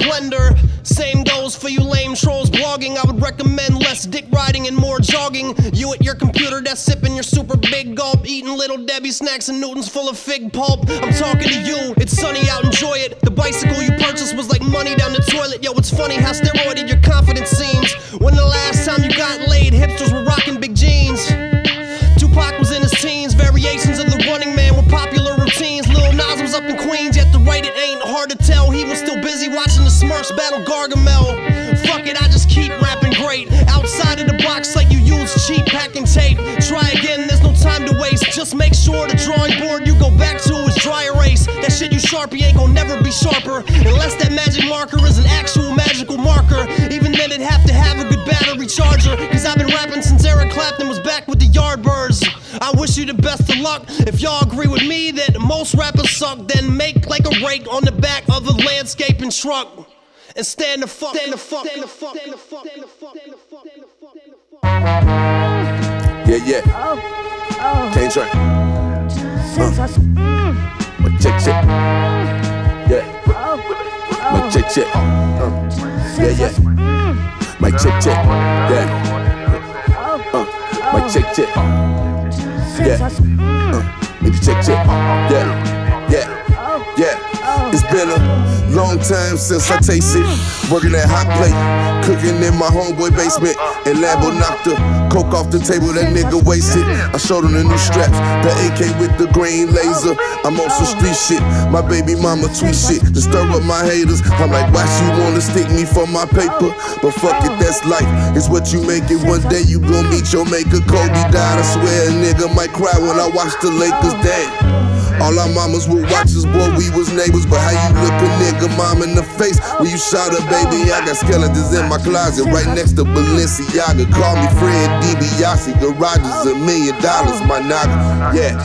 blender. Same goes for you lame trolls blogging. I would recommend less dick riding and more jogging. You at your computer that's sipping your super big gulp, eating little Debbie snacks and Newtons full of fig pulp. I'm talking to you, it's sunny out, enjoy it. The bicycle you purchased was like money down the toilet. Yo, it's funny how steroided your confidence seems. When the last time you got laid, hipsters were Smurfs battle Gargamel. Fuck it, I just keep rapping great. Outside of the box, like you use cheap packing tape. Try again, there's no time to waste. Just make sure the drawing board you go back to is dry erase. That shit you sharpie ain't gonna never be sharper. Unless that magic marker is an actual magical marker. Even then, it'd have to have a good battery charger. Cause I've been rapping since Eric Clapton was back with the Yardbirds. I wish you the best of luck. If y'all agree with me that most rappers suck, then make like a rake on the back of a landscaping truck. And stand the fuck, stand the fuck, stand the fuck, stand the fuck, stand the fuck, stand the fuck, stand the fuck. Yeah, yeah. Can't drink. Uh. My check, check. Yeah. My check, check. Uh. Yeah, yeah. My check, check. Yeah. Uh. My check, check. Yeah. Uh. Make check, check. Yeah. Yeah. Yeah. It's been a long time since I tasted working that hot plate, cooking in my homeboy basement. And Lambo knocked the coke off the table, that nigga wasted. I showed him the new straps, the AK with the green laser. I'm on some street shit, my baby mama tweet shit to stir up my haters. I'm like, why she wanna stick me for my paper? But fuck it, that's life. It's what you make it. One day you gon' meet your maker. Kobe died, I swear a nigga might cry when I watch the Lakers. Damn. All our mamas would watch us, boy, we was neighbors. But how you look a nigga mom in the face when you shot her, baby? I got skeletons in my closet right next to Balenciaga. Call me Ted DiBiase. Garage is a million dollars, my naga. Yeah.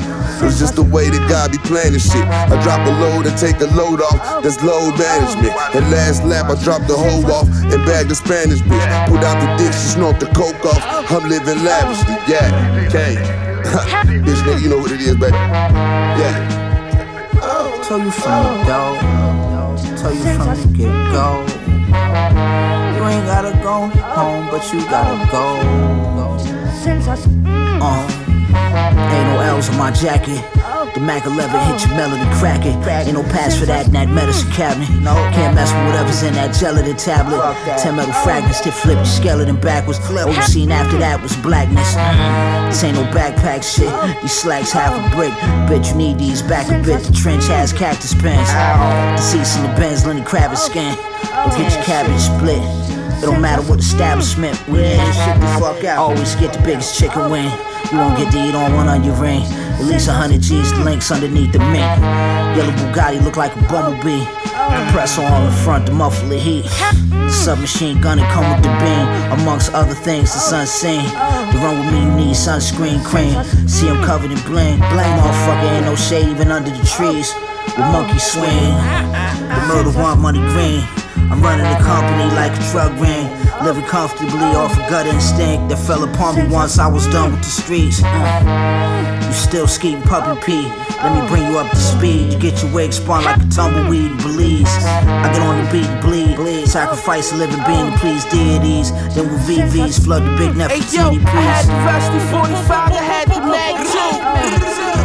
It's just the way that God be planning shit. I drop a load and take a load off. That's load management. At last lap, I dropped the hoe off and bagged the Spanish bitch. Put out the dick, she snort the coke off. I'm living lavishly. Yeah, okay. Bitch, nigga, you know what it is, baby. Yeah. Oh, Tell you from the door, tell you from the get go. You ain't gotta go home, but you gotta go. Uh, ain't no L's on my jacket. The Mac 11 hit your melody, crack it. Ain't no pass for that in that medicine cabinet. No, can't mess with whatever's in that gelatin tablet. Ten metal fragments that flip your skeleton backwards. All you seen after that was blackness. This ain't no backpack shit. These slacks half a brick. Bet you need these back a bit. The trench has cactus pants. The seats in the Benz, Lenny Kravitz skin. Go get your cabbage split. It don't matter what establishment we in. Shit the fuck out. Always get the biggest chicken wing. You won't get to eat on one on your ring. At least a hundred G's links underneath the mint. Yellow Bugatti look like a bumblebee. Compressor on the front to muffle the heat. The submachine gun and come with the beam. Amongst other things, the sun's seen. To run with me, you need sunscreen cream. See him covered in bling. Bling, motherfucker, ain't no shade even under the trees. With monkey swing. The murder one money green. I'm running the company like a drug ring. Living comfortably off a gut instinct that fell upon me once I was done with the streets. Uh, you still skating puppy pee. Let me bring you up to speed. You get your wig spun like a tumbleweed in Belize. I get on the beat and bleed. bleed. Sacrifice a living being to please deities. Then with VVs flood the big Hey yo, I had the rusty 45, I had the mag too.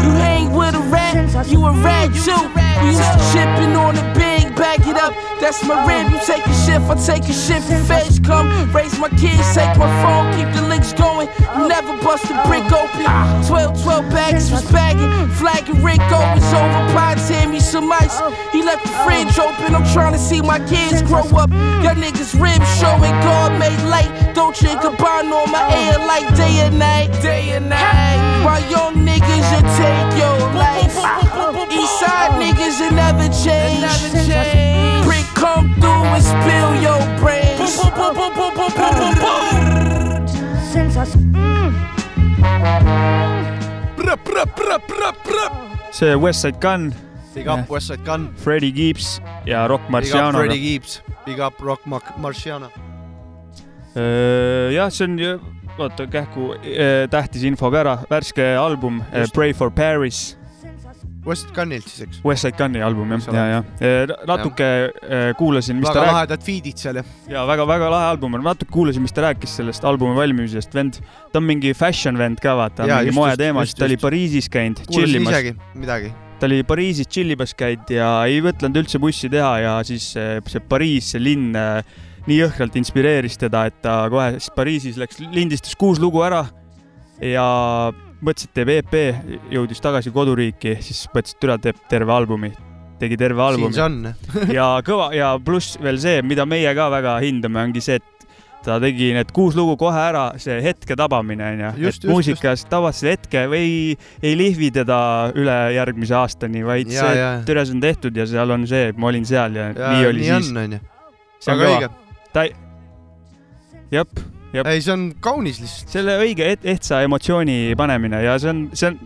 You hang with a rat, you a rat too. We used to chipping on the big, back it up. That's my rib. You take a shift, I take a shift. Feds come, raise my kids, take my phone, keep the links going. You never bust a brick open. 12, 12 bags was bagging, flagging Rico was over. Pots hand me some ice. He left the fridge open. I'm trying to see my kids grow up. Y'all niggas ribs showing God made light. Dolce and Gabbana on my air like day and night. Day and night. While young niggas you take your life. Eastside niggas you never change. Prick come through and spill your brains. see Westside Gun. Big up Westside Gun. Freddie Gibbs ja Rock Big up Marciano. Freddie Gibbs, big up Rock Mar- Marciano. Äh, jah, see on ju, oota kähku äh, tähtis info ka ära, värske album äh, Just. Pray for Paris. Westside Gunnilt siis, eks? Westside Gunni album jah, ole. ja, ja natuke äh, kuulasin, mis väga ta rääkis. lahedad feed'id seal ja. ja väga-väga lahe album on, natuke kuulasin, mis ta rääkis sellest albumi valmimisest, vend, ta on mingi fashion vend ka vaata, mingi moeteemasid, just, ta oli. Pariisis käinud, kuulasin isegi midagi. ta oli Pariisis tšillimas käinud ja ei mõtlenud üldse bussi teha ja siis eh, see Pariis, see linn eh, nii jõhkralt inspireeris teda, et ta kohe siis Pariisis läks, lindistas kuus lugu ära ja mõtles, et teeb EP, jõudis tagasi koduriiki, siis mõtles, et üle teeb terve albumi, tegi terve albumi. ja kõva ja pluss veel see, mida meie ka väga hindame, ongi see, et ta tegi need kuus lugu kohe ära, see hetke tabamine onju, et just, muusikas tabad selle hetke või ei, ei lihvi teda üle järgmise aastani, vaid Ja, see türa see on tehtud ja seal on see, ma olin seal ja, Ja nii oli nii siis. see on kõva. ta ei, jep. ei, see on kaunis lihtsalt. selle õige et, ehtsa emotsiooni panemine ja see on, see on,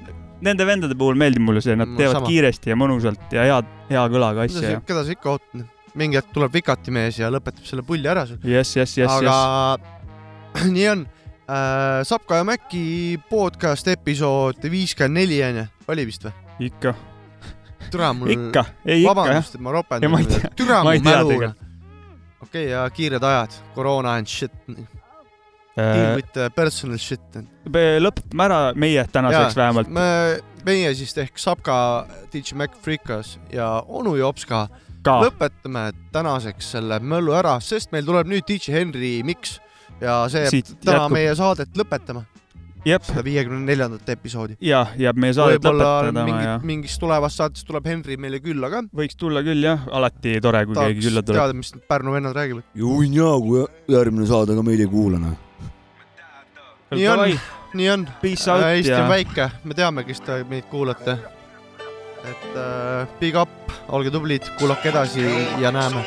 nende vendade puhul meeldib mulle see, nad Ma teevad sama. kiiresti ja mõnusalt ja hea, hea kõlaga asja keda sa ikka ootad? mingi hetk tuleb vikati mees ja lõpetab selle pulli ära sul. Jess, jess, jess, aga nii on. äh, Sapka ja Mäkki podcast episood viiskümmend neli onju, oli vist või? ikka. türa mul. ikka, ei ikka jah vabandust, et ma ropendan türa ma mu ei tea mälu. okei, ja kiired ajad, koroona and shit. Äh, Deal with the personal shit. me lõpetame ära meie tänaseks vähemalt. me, meie siis ehk Sapka, DJ Mac Freekas ja onu Jopska Ka. lõpetame tänaseks selle möllu ära, sest meil tuleb nüüd DJ Henry mix ja see Siit täna jätkub. meie saadet lõpetama. Jep. seda viiekümne neljandat episoodi. jah, jääb meie saadet lõpetama mingi, ja mingis tulevas saates tuleb Henry meile külla ka. võiks tulla küll jah, alati tore, kui keegi külla tuleb. teada, mis Pärnu vennad räägivad. juhin jaa, kui järgmine saade ka meid ei kuula, noh. Nii on nii on. Out Eesti ja- on väike, me teame, kes te meid kuulate. et äh, big up, olge tublid, kuulake edasi ja näeme.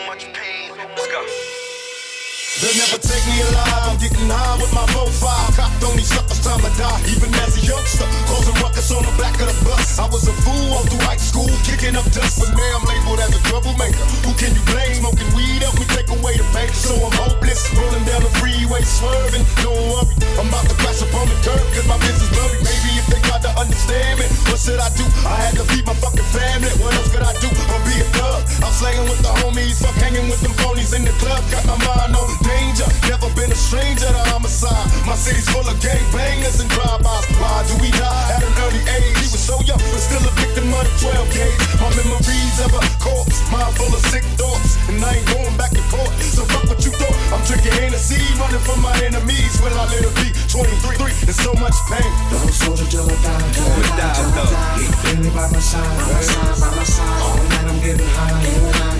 They'll never take me alive. I'm getting high with my profile. Copped on these suckers, time to die. Even as a youngster, causing ruckus on the back of the bus. I was a fool all through high school, kicking up dust, but now I'm labeled as a troublemaker. Who can you blame? Smoking weed help me take away the pain. So I'm hopeless, rolling down the freeway, swerving. Don't worry, I'm about to crash up on the curb, cause my business blurry. Maybe if they got to understand me, what should I do? I had to feed my fucking family. What else could I do? Or be a thug? I'm slanging with the homies, fuck hanging with them phonies in the club. Got my mind on been a stranger to homicide. My city's full of gang bangers and drive-bys. Why do we die at an early age? He was so young, but still a victim of the 12 gauge. My memories of a corpse, mind full of sick thoughts, and I ain't going back to court. So fuck what you thought. I'm drinking Hennessy, running from my enemies. Will I live to be 23? There's so much pain. Don't soldier till I die. Till I die, till I die. Keep Bentley by my side. By my side, by my side. All night I'm getting high.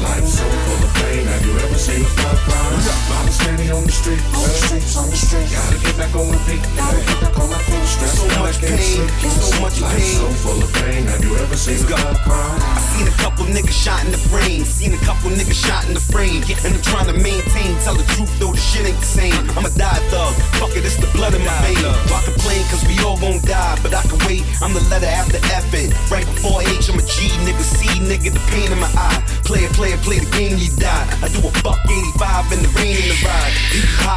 Life so full of pain. Have you ever seen a flood cry? Mama standing on the street. On the streets, on the street. Gotta get back on my feet. Gotta get back on my feet. Stress So much pain, so much pain. so full of pain. Have you ever seen a cry? I seen a couple niggas shot in the brain, seen a couple niggas shot in the frame, and I'm trying to maintain, tell the truth though the shit ain't the same. I'm a die thug, fuck it, it's the blood in my vein. Why complain, cause we all gon' die, but I can wait, I'm the letter after F it. Right before H, I'm a G, nigga C, nigga, the pain in my eye. Play it, play it, play the game, you die. I do a buck 85 in the rain in the ride.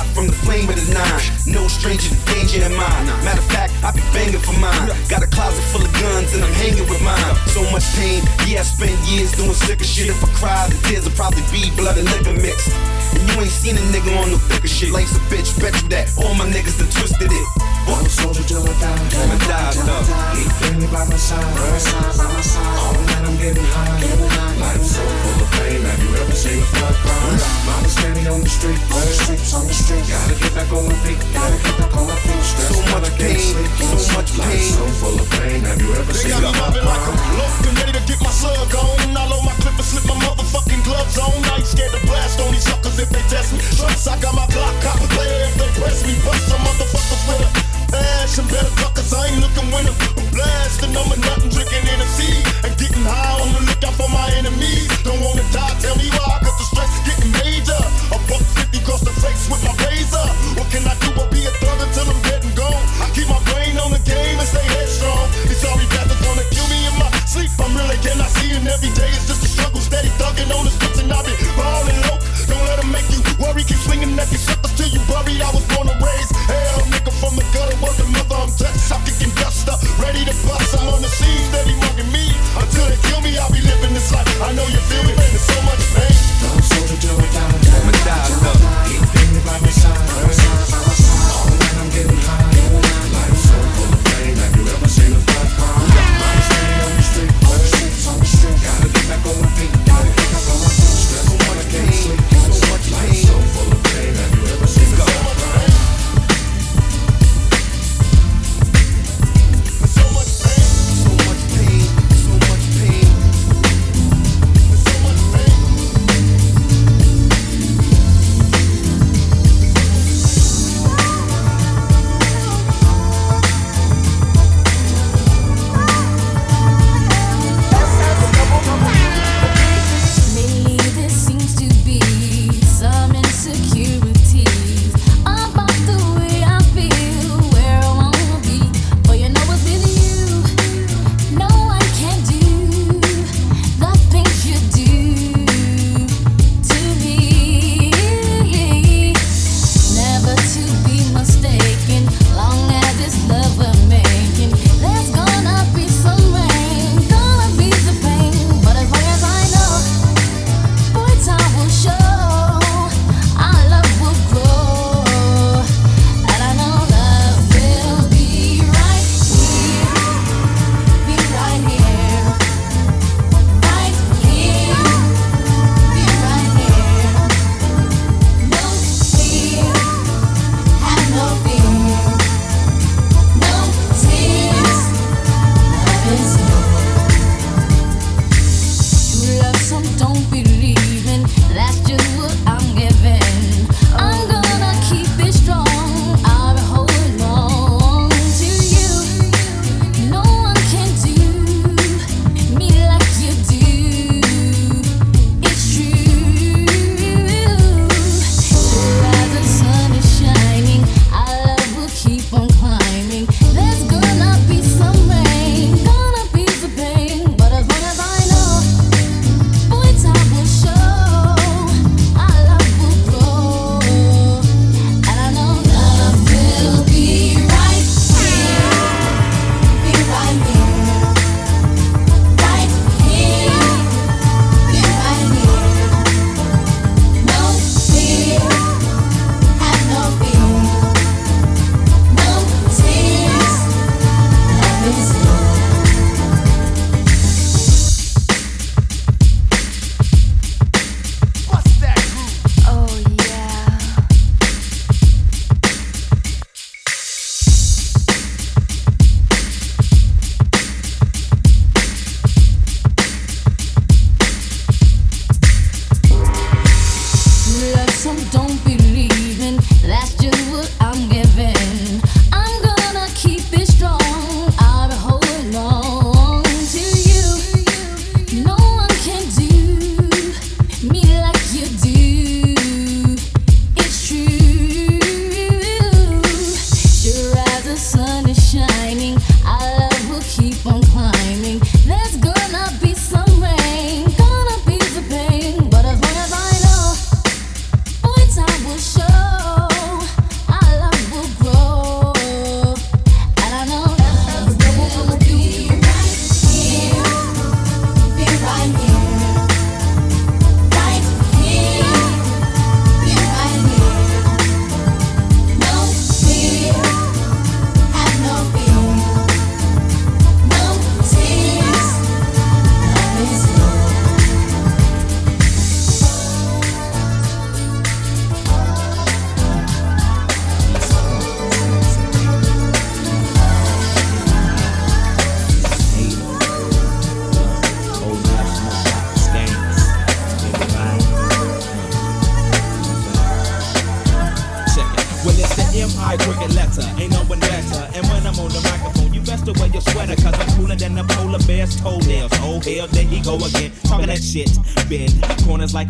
Hot from the flame of the nine, no stranger to danger in mine. Matter of fact, I be banging for mine. Got a closet full of guns and I'm hanging with mine. So much pain, yeah, I spent years doing sicker shit. If I cry, the tears will probably be blood and liquor mixed. And you ain't seen a nigga on no thicker shit. Life's a bitch, bet you that. All my niggas done twisted it. Don't soldier till I die. Till I die, till I die. Keep Bentley by my side. By my side, by my side. All night I'm getting high. Life so full of pain. Have you ever seen a flood cry? Mama standing on the street. On the streets, on the street. Gotta get back on my feet. Gotta get back on my feet. Stress So much pain, so much pain. so full of pain. Have you ever They seen got me flood mobbing like? I'm and ready to get my slug on. I load my clip and slip my motherfucking gloves on. I ain't scared to blast on these suckers if they test me. Trust, I got my Glock cop player if they press me. Bust some motherfuckers with a passion. Better fuckers, I ain't looking when I'm blasting. I'm a nothing drinking Hennessy and getting high on the lookout for my enemies. Don't wanna die, tell me why, cause the stress is getting major. A buck fifty across the face with my razor. What can I do but be a thug until I'm dead and gone? I keep my brain on the game and stay headstrong. These sorry bastards wanna kill me in my sleep. I'm really cannot see and every day is just a struggle. Steady thugging on the streets and I've been ballin' low. Don't let them make you worry. Keep swinging at these suckers till you buried. I was born and raised. Hell, nigga from the gutter, working.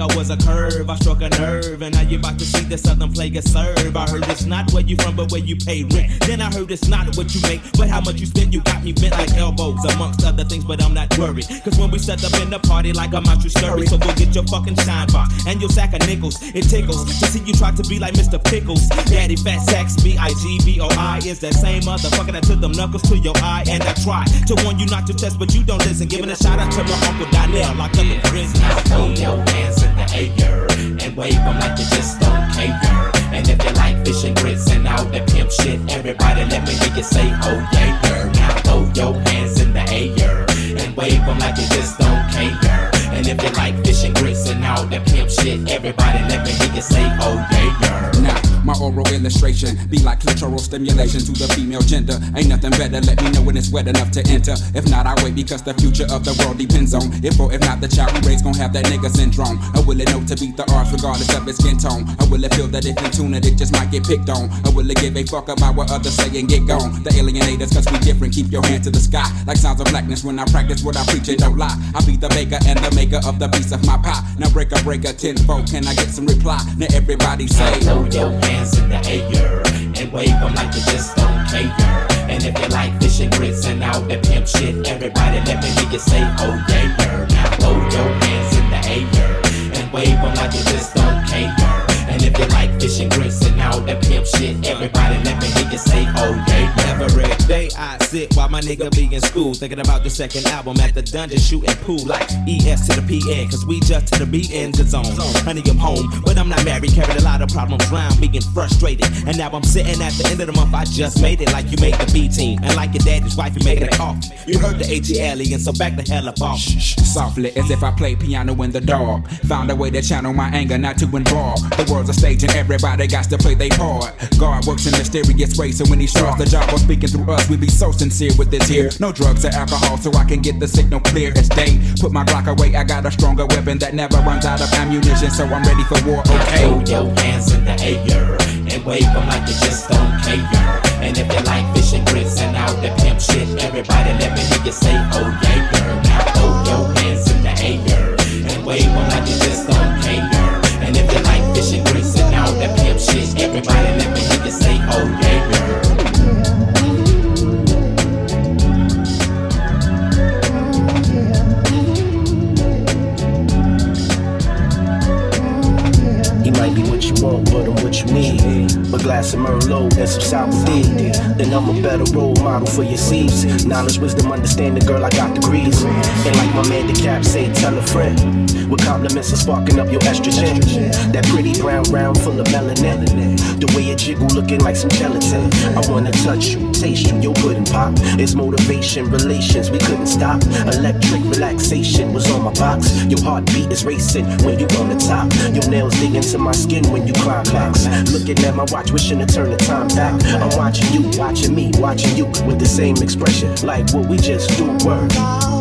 Like I was a set up in the party, like I'm out, scurry. So go get your fucking shine box and your sack of nickels. It tickles to see you try to be like Mr. Pickles. Daddy Fat Sacks, B I G B O I is that same motherfucker that took them knuckles to your eye. And I try to warn you not to test, but you don't listen. Giving a shout out to my Uncle Donnell, locked up in prison. Now throw your hands in the air and wave them like you just don't care. And if you like fish and grits and all that pimp shit, everybody let me hear you say, oh yeah, girl. Now throw your hands wave them like you just don't care. And if you like fishing grits and all that pimp shit, everybody let me hear you say, oh yeah, girl. Now, my oral illustration be like clitoral stimulation to the female gender. Ain't nothing better, let me know when it's wet enough to enter. If not, I wait because the future of the world depends on if or if not the child we raise gon' have that nigga syndrome. I will it know to beat the odds regardless of its skin tone? I will it feel that if in tune it, it just might get picked on? I will it give a fuck about what others say and get gone? The alienators, cause we different, keep your hand to the sky. Like sounds of blackness when I practice what I preach and don't lie. I be the baker and the maker of the piece of my pie. Now break a break a tenfold, can I get some reply? Now everybody say, Throw your hands in the air and wave them like you just don't care. And if you like fish grits and all that pimp shit, everybody let me hear you say, oh yeah. Now throw your hands in the air and wave them like you just don't. And you like fish and grits and all that pimp shit, everybody let me hear you say, oh yeah. Every day I sit while my nigga be in school, thinking about the second album at the dungeon shooting pool like ES to the PN, cause we just to the B in the zone. Honey, I'm home, but I'm not married, carried a lot of problems round, being frustrated. And now I'm sitting at the end of the month, I just made it like you made the B team. And like your daddy's wife, you making a coffee. You heard the ATLien, so back the hell up off. Softly, as if I play piano in the dark. Found a way to channel my anger, not to involve. The world's a stage and everybody got to play their part. God works in mysterious ways, so when He starts the job of speaking through us, we be so sincere with this here. No drugs or alcohol, so I can get the signal clear as day. Put my Glock away, I got a stronger weapon that never runs out of ammunition, so I'm ready for war. Okay. Throw your hands in the air and wave them like you just don't care. And if you like fish and grits and all the pimp shit, everybody let me hear you say, oh yeah, girl. Now throw your hands in the air and wave them like you just don't care. And if you like fish and grits all the pimp shit, everybody let me hear you say, oh yeah, Of Merlot and some sour D. Then I'm a better role model for your seeds. Knowledge, wisdom, understanding, girl, I got degrees. And like my man DeCap say, tell a friend. With compliments of sparking up your estrogen. That pretty brown round full of melanin. The way it jiggle looking like some gelatin. I wanna touch you, you, your good and pop. It's motivation, relations, we couldn't stop. Electric relaxation was on my box. Your heartbeat is racing when you on the top. Your nails dig into my skin when you climax. Looking at my watch, wishing to turn the time back. I'm watching you, watching me, watching you with the same expression. Like what we just do, word.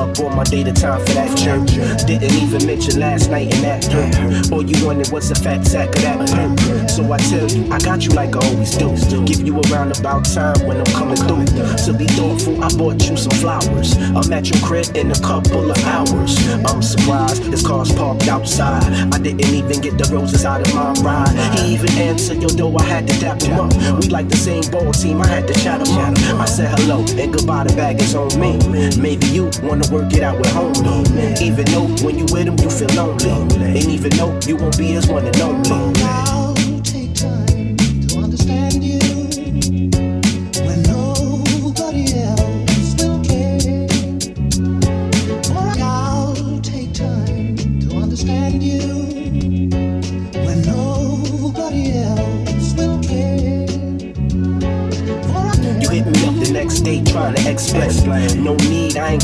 Up all my data time for that jerk. Didn't even mention last night in that dirt. All you wanted was a fat sack of that perk. So I tell you, I got you like I always do. Give you a roundabout time when I'm coming through. To be thoughtful, I bought you some flowers. I'm at your crib in a couple of hours. I'm surprised his car's parked outside. I didn't even get the roses out of my ride. He even answered your door, I had to dap him up. We like the same ball team, I had to chat him up. I said hello and goodbye, the bag is on me. Maybe you wanna work it out with homie. Even though when you with him, you feel lonely. And even though you won't be his one and only.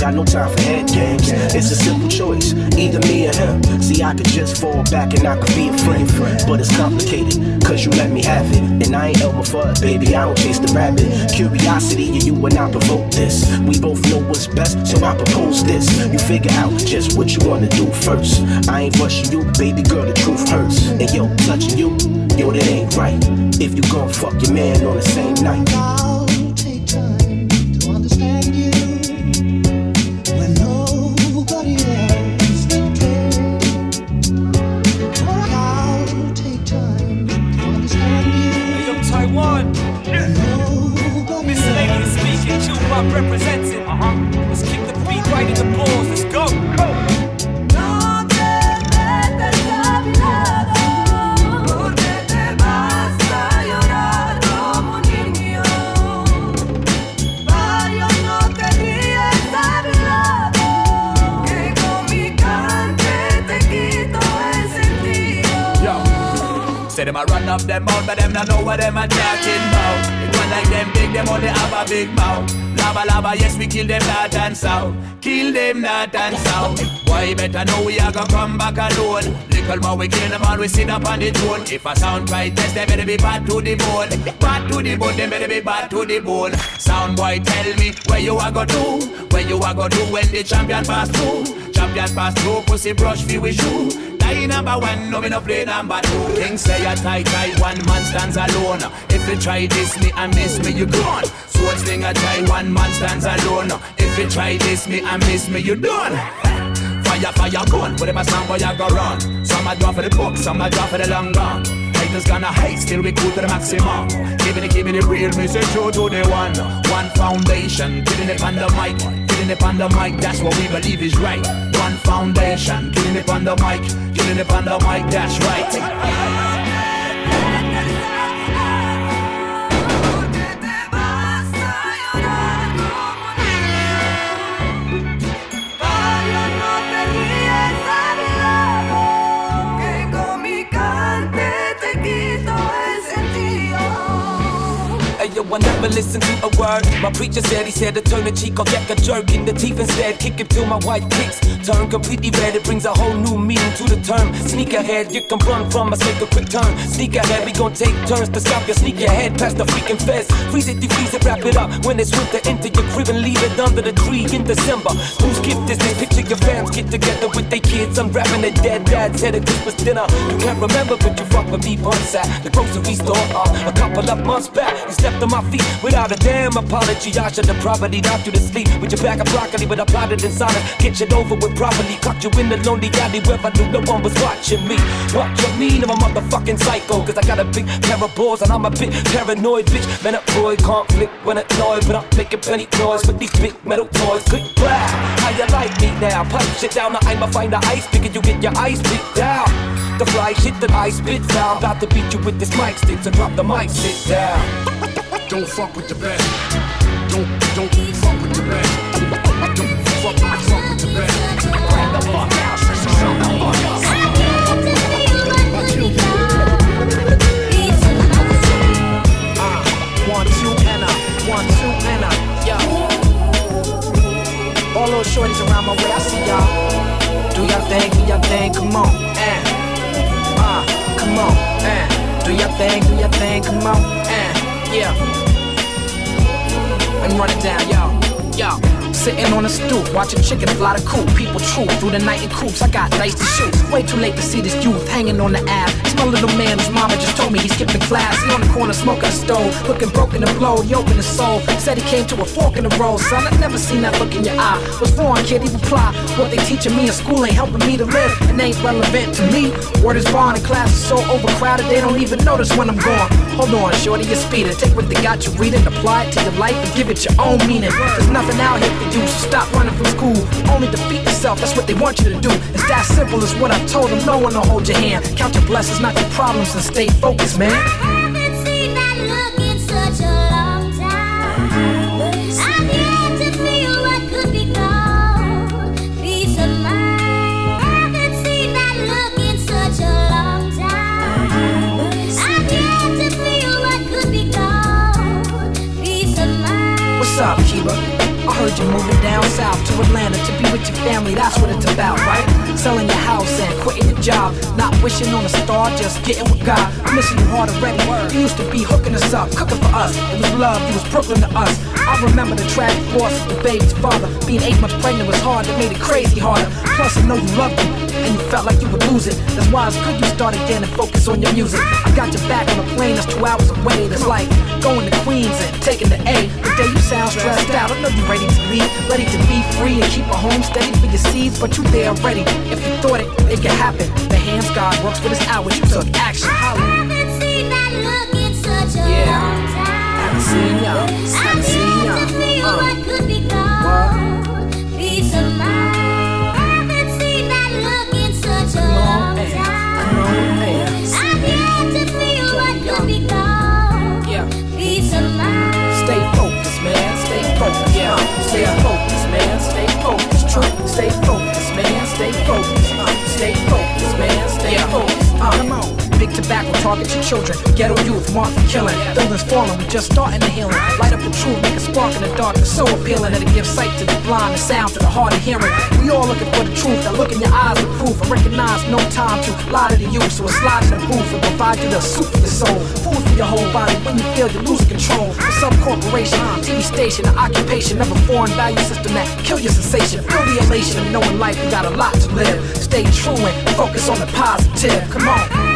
Got no time for head games. It's a simple choice, either me or him. See, I could just fall back and I could be a friend. But it's complicated, cause you let me have it. And I ain't Elmer Fudd, baby, I don't chase the rabbit. Curiosity, and you and I provoke this. We both know what's best, so I propose this. You figure out just what you wanna do first. I ain't rushing you, baby girl, the truth hurts. And yo, touching you, yo, that ain't right. If you gon' fuck your man on the same night. Run them mouth, but them not know what them a talking about. It one like them big, them only have a big mouth. Lava lava, yes we kill them north and south. Kill them north and south. Why better know we are gonna come back alone? Little more we kill them all, we sit up on the throne. If a sound right test, they better be bad to the bone. Bad to the bone, they better be bad to the bone. Sound boy, tell me where you are gonna do, where you are gonna do when the champion pass through. Champion pass through, pussy brush fi we shoe. Die number one, no me no play number two. King say a tight tight, one man stands alone. If you try this me and miss me, you gone. Sword sling a try, one man stands alone. If you try this me and miss me, you done. Fire, fire, gun, whatever sound boy I go run. Some a draw for the book, some a draw for the long gun. Haters gonna hate, still we cool to the maximum. Keeping it, keeping it real, say true to the one. One foundation, killing it on the mic, killing it on the mic, that's what we believe is right. One foundation, killing it on the mic, killing it on the mic, that's right. I never listened to a word. My preacher said he said to turn the cheek, I'll deck a jerk in the teeth instead. Kick it till my white kicks turn completely red. It brings a whole new meaning to the term. Sneak ahead, you can run from us, make a quick turn. Sneak ahead, we gon' take turns to stop your sneak ahead past the freaking feds. Freeze it, defreeze it, wrap it up. When it's winter, enter your crib and leave it under the tree in December. Whose gift is this? Picture your fans get together with their kids, unwrapping their dead dad's head at Christmas dinner. You can't remember, but you fuck with me once at the grocery store. Uh, a couple of months back, you stepped on my feet without a damn apology. I should have probably knocked you to sleep with your bag of broccoli, but I plotted inside it. Get you over with properly. Caught you in the lonely alley where I knew no one was watching me. What you mean? I'm a motherfucking psycho, cause I got a big pair of balls and I'm a bit paranoid, bitch. Man, boy, conflict when annoyed, but I'm making plenty noise with these big metal toys. Click clap, how you like me now? Punch shit down, I'ma find the ice and you get your ice picked down. The fly shit that I spit down. About to beat you with this mic stick, so drop the mic, sit down. Don't fuck with the best. Don't don't fuck with the best. Don't fuck fuck with the best. The fuck out. Show the up. One, two, and a, one, two, and a, yo. All those shorties around my way, I see y'all. Do y'all thing, do y'all thing, come on, and, uh, come on, and, do y'all thing, do y'all thing, come on, and, yeah. Me run it down, yo, yo. Sitting on a stoop, watching chickens fly the coop. People troop through the night in coops. I got dice to shoot. Way too late to see this youth hanging on the app. It's my little man whose mama just told me he skipped the class. He on the corner smoking a stove, looking broken and blowed. He opened his soul, said he came to a fork in the road. Son, I never seen that look in your eye. What's wrong, kid? He reply, what they teaching me in school ain't helping me to live. It ain't relevant to me. Word is born and class is so overcrowded they don't even notice when I'm gone. Hold on, shorty, you're speeding. Take what they got you reading, apply it to your life and give it your own meaning. There's nothing out here for you, so stop running from school. Only defeat yourself, that's what they want you to do. It's that simple as what I told them. No one will hold your hand. Count your blessings, not your problems, and stay focused, man. What's up, Kiba? I heard you're moving down south to Atlanta to be with your family. That's what it's about, right? Selling your house and quitting your job. Not wishing on a star, just getting with God. Missing you hard already. You used to be hooking us up, cooking for us. It was love, you was Brooklyn to us. I remember the tragic loss of the baby's father. Being eight months pregnant was hard, it made it crazy harder. Plus, I know you loved him, and you felt like you would lose it. That's why it's good you start again and focus on your music. I got your back on a plane that's two hours away. That's like going to Queens and taking the A. The day you sound stressed out, I know you're ready to leave, ready to be free and keep a home steady for your seeds. But you there already. If you thought it, it could happen. The hands God works with his hours. You took action. Holla. I haven't seen that look in such a yeah. Haven't seen ya. Haven't seen ya. Uh. Stay focused, man. Stay focused. Yeah. Stay focused, man. Stay focused. True. Stay focused, man. Stay focused. Uh. Stay focused, man. Big tobacco target your children. Ghetto youth marked for killing. Buildings falling, we just starting the healing. Light up the truth, make a spark in the dark. It's so appealing that it gives sight to the blind and sound to the hard of hearing. We all looking for the truth. I look in your eyes with proof. I recognize no time to lie to the youth. So I slide in the booth and provide you the soup for your soul. Food for your whole body. When you feel you lose control. For some corporation, TV station, an occupation of a foreign value system that kill your sensation. Feel the elation of knowing life. you got a lot to live. Stay true and focus on the positive. Come on.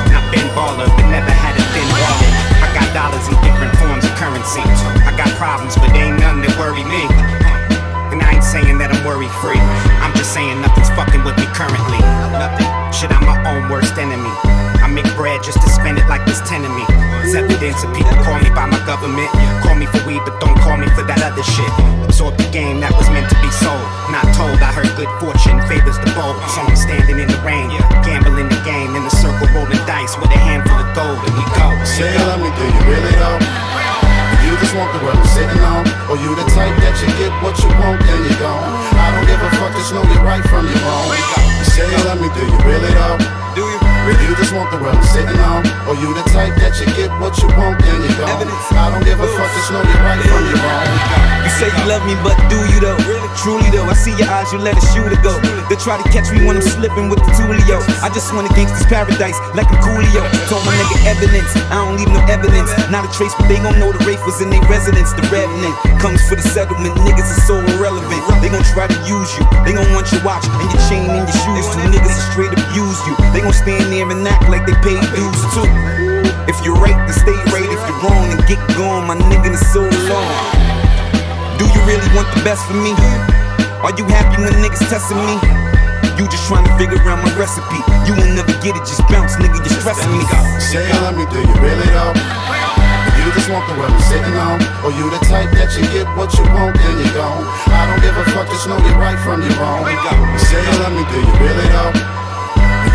currency. I got problems, but ain't none that worry me. And I ain't saying that I'm worry free. I'm just saying nothing's fucking with me currently. Nothing. Shit, I'm my own worst enemy. I make bread just to spend it like there's ten of me. It's evidence of people call me by my government. Call me for weed, but don't call me for that other shit. Absorb the game that was meant to be sold. Not told, I heard good fortune favors the bold. So I'm standing in the rain, gambling the game in the circle, rolling dice with a handful of gold, and we go. Say, let want the world sitting on Or you the type that you get what you want, then you gone I don't give a fuck, just know you're right from your wrong You say you love me, do you really though? Do you? You just want the sitting on Or you the type that you get what you want, then you gone I don't give a fuck, just know you're right from your wrong You say you love me, but do you though? Really? Truly though, I see your eyes, you let a shooter go. They try to catch me when I'm slipping with the Tulio. I just want a gangster's paradise, like a Coolio. Told my nigga evidence, I don't leave no evidence. Not a trace, but they gon' know the Wraith was in their residence. The revenant comes for the settlement, niggas is so irrelevant. They gon' try to use you, they gon' want your watch and your chain and your shoes. Two niggas straight abuse you. They gon' stand there and act like they paid dues too. If you're right, then stay right. If you're wrong, then get gone. My nigga is so long. Do you really want the best for me? Are you happy when niggas testing me? You just trying to figure out my recipe. You will never get it, just bounce, nigga, you're stressing me. Say you love me, do you really though? You just want the world I'm sitting on Or you the type that you get what you want, then you gone I don't give a fuck, just know you're right from your wrong You say you love me, do you really though?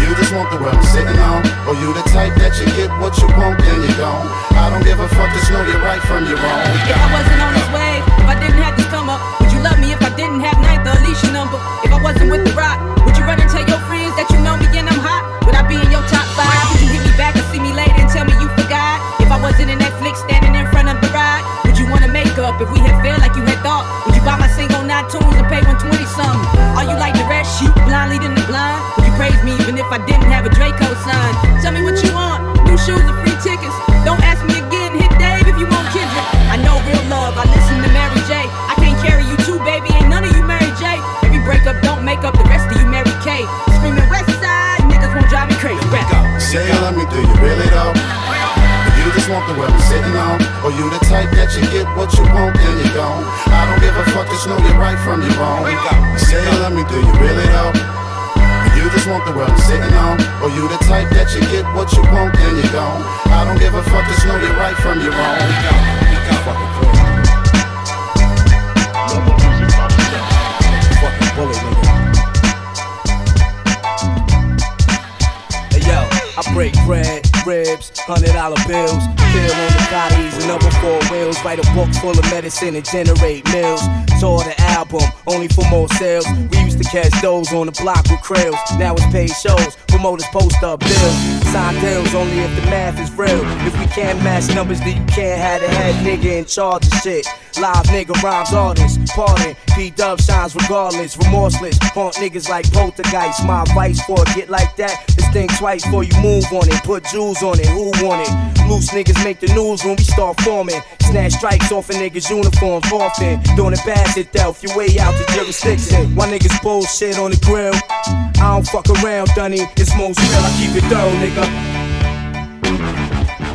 You just want the world sitting on Or you the type that you get what you want, then you gone I don't give a fuck, just know you're right from your wrong If I wasn't on this wave, if I didn't have this come up, would you love me if I didn't have ninth or Alicia number? If I wasn't with the rock, would you run and tell your friends that you know me and I'm hot? Would I be in your top five? Would you hit me back or see me later and tell me you forgot? If I wasn't in Netflix standing up? If we had failed like you had thought, would you buy my single nine tunes and pay 120 something? Are you like the rest, sheep blind leading the blind? Would you praise me even if I didn't have a Draco sign? Tell me what you want, new shoes or free tickets. Don't ask me again, hit Dave if you want Kendrick. I know real love, I listen to Mary J. I can't carry you too, baby, ain't none of you Mary J. Every breakup don't make up the rest of you Mary Kay. Screaming West Side, niggas won't drive me crazy. Rap. Say love me, do you really though? You just want the world I'm sitting on. Or you the type that you get what you want, then you gone I don't give a fuck, just know you're right from your wrong. Say you love me, do you really though? You just want the world I'm sitting on. Or you the type that you get what you want, then you gone I don't give a fuck, just know you're right from your wrong I break bread, ribs, hundred dollar bills, kill on the bodies and number four wheels. Write a book full of medicine and generate mills. Tour the album, only for more sales. We used to catch those on the block with krills. Now it's paid shows, promoters post up bills. Sign deals only if the math is real. If we can't match numbers, then you can't have the head nigga in charge of shit. Live nigga rhymes artists, pardon. P Dub shines regardless, remorseless. Haunt niggas like poltergeist. My vice for a get like that is think twice before you move on it. Put jewels on it, who want it? Loose niggas make the news when we start forming. Snatch strikes off of niggas' uniforms often. Doing it bad to death, you way out the jurisdiction. Why niggas bullshit on the grill? I don't fuck around, Dunny. It's most real, I keep it thorough, nigga.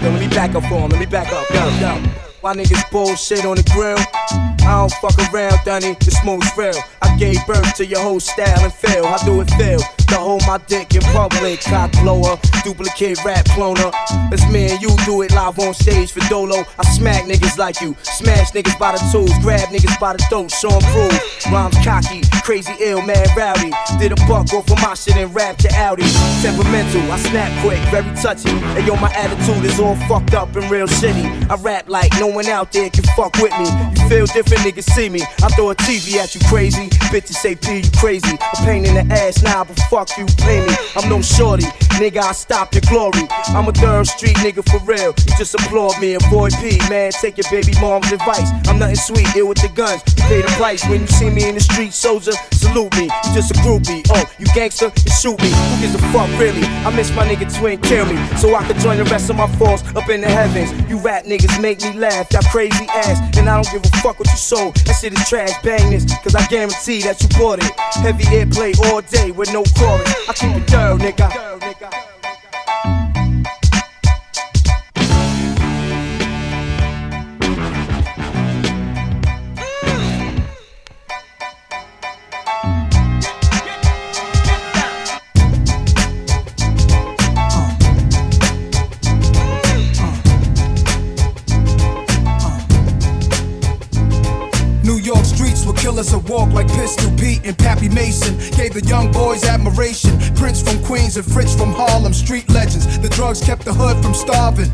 Yo, let me back up for him, let me back up, yo, yo. Why niggas bullshit on the grill? I don't fuck around, Dunny, the smoke's real. I gave birth to your whole style and feel. I do it feel? To hold my dick in public, cock blower, duplicate rap cloner. It's me and you do it live on stage for Dolo. I smack niggas like you, smash niggas by the tools, grab niggas by the throat, 'em prove. Rhymes cocky, crazy ill, mad rowdy. Did a buck off of my shit and rap to Audi. Temperamental, I snap quick, very touchy. And yo, my attitude is all fucked up and real shitty. I rap like no one out there can fuck with me. You feel different, niggas see me. I throw a TV at you crazy. Bitches say P, you crazy. A pain in the ass now, but fuck you, pay me. I'm no shorty, nigga, I stop your glory. I'm a third street nigga for real. You just applaud me, avoid P, man. Take your baby mom's advice. I'm nothing sweet, ill with the guns. You pay the price when you see me in the street, soldier. Salute me, you just a groupie. Oh, you gangster, you shoot me. Who gives a fuck, really? I miss my nigga twin, kill me. So I could join the rest of my force up in the heavens. You rap niggas make me laugh, y'all crazy ass. And I don't give a fuck what you sold. That shit is trash, bang this, cause I guarantee that you bought it. Heavy airplay all day with no chorus. I keep it thorough, nigga. walk like Pistol Pete and Pappy Mason. Gave the young boys admiration. Prince from Queens and Fritz from Harlem, street legends. The drugs kept the hood from starving.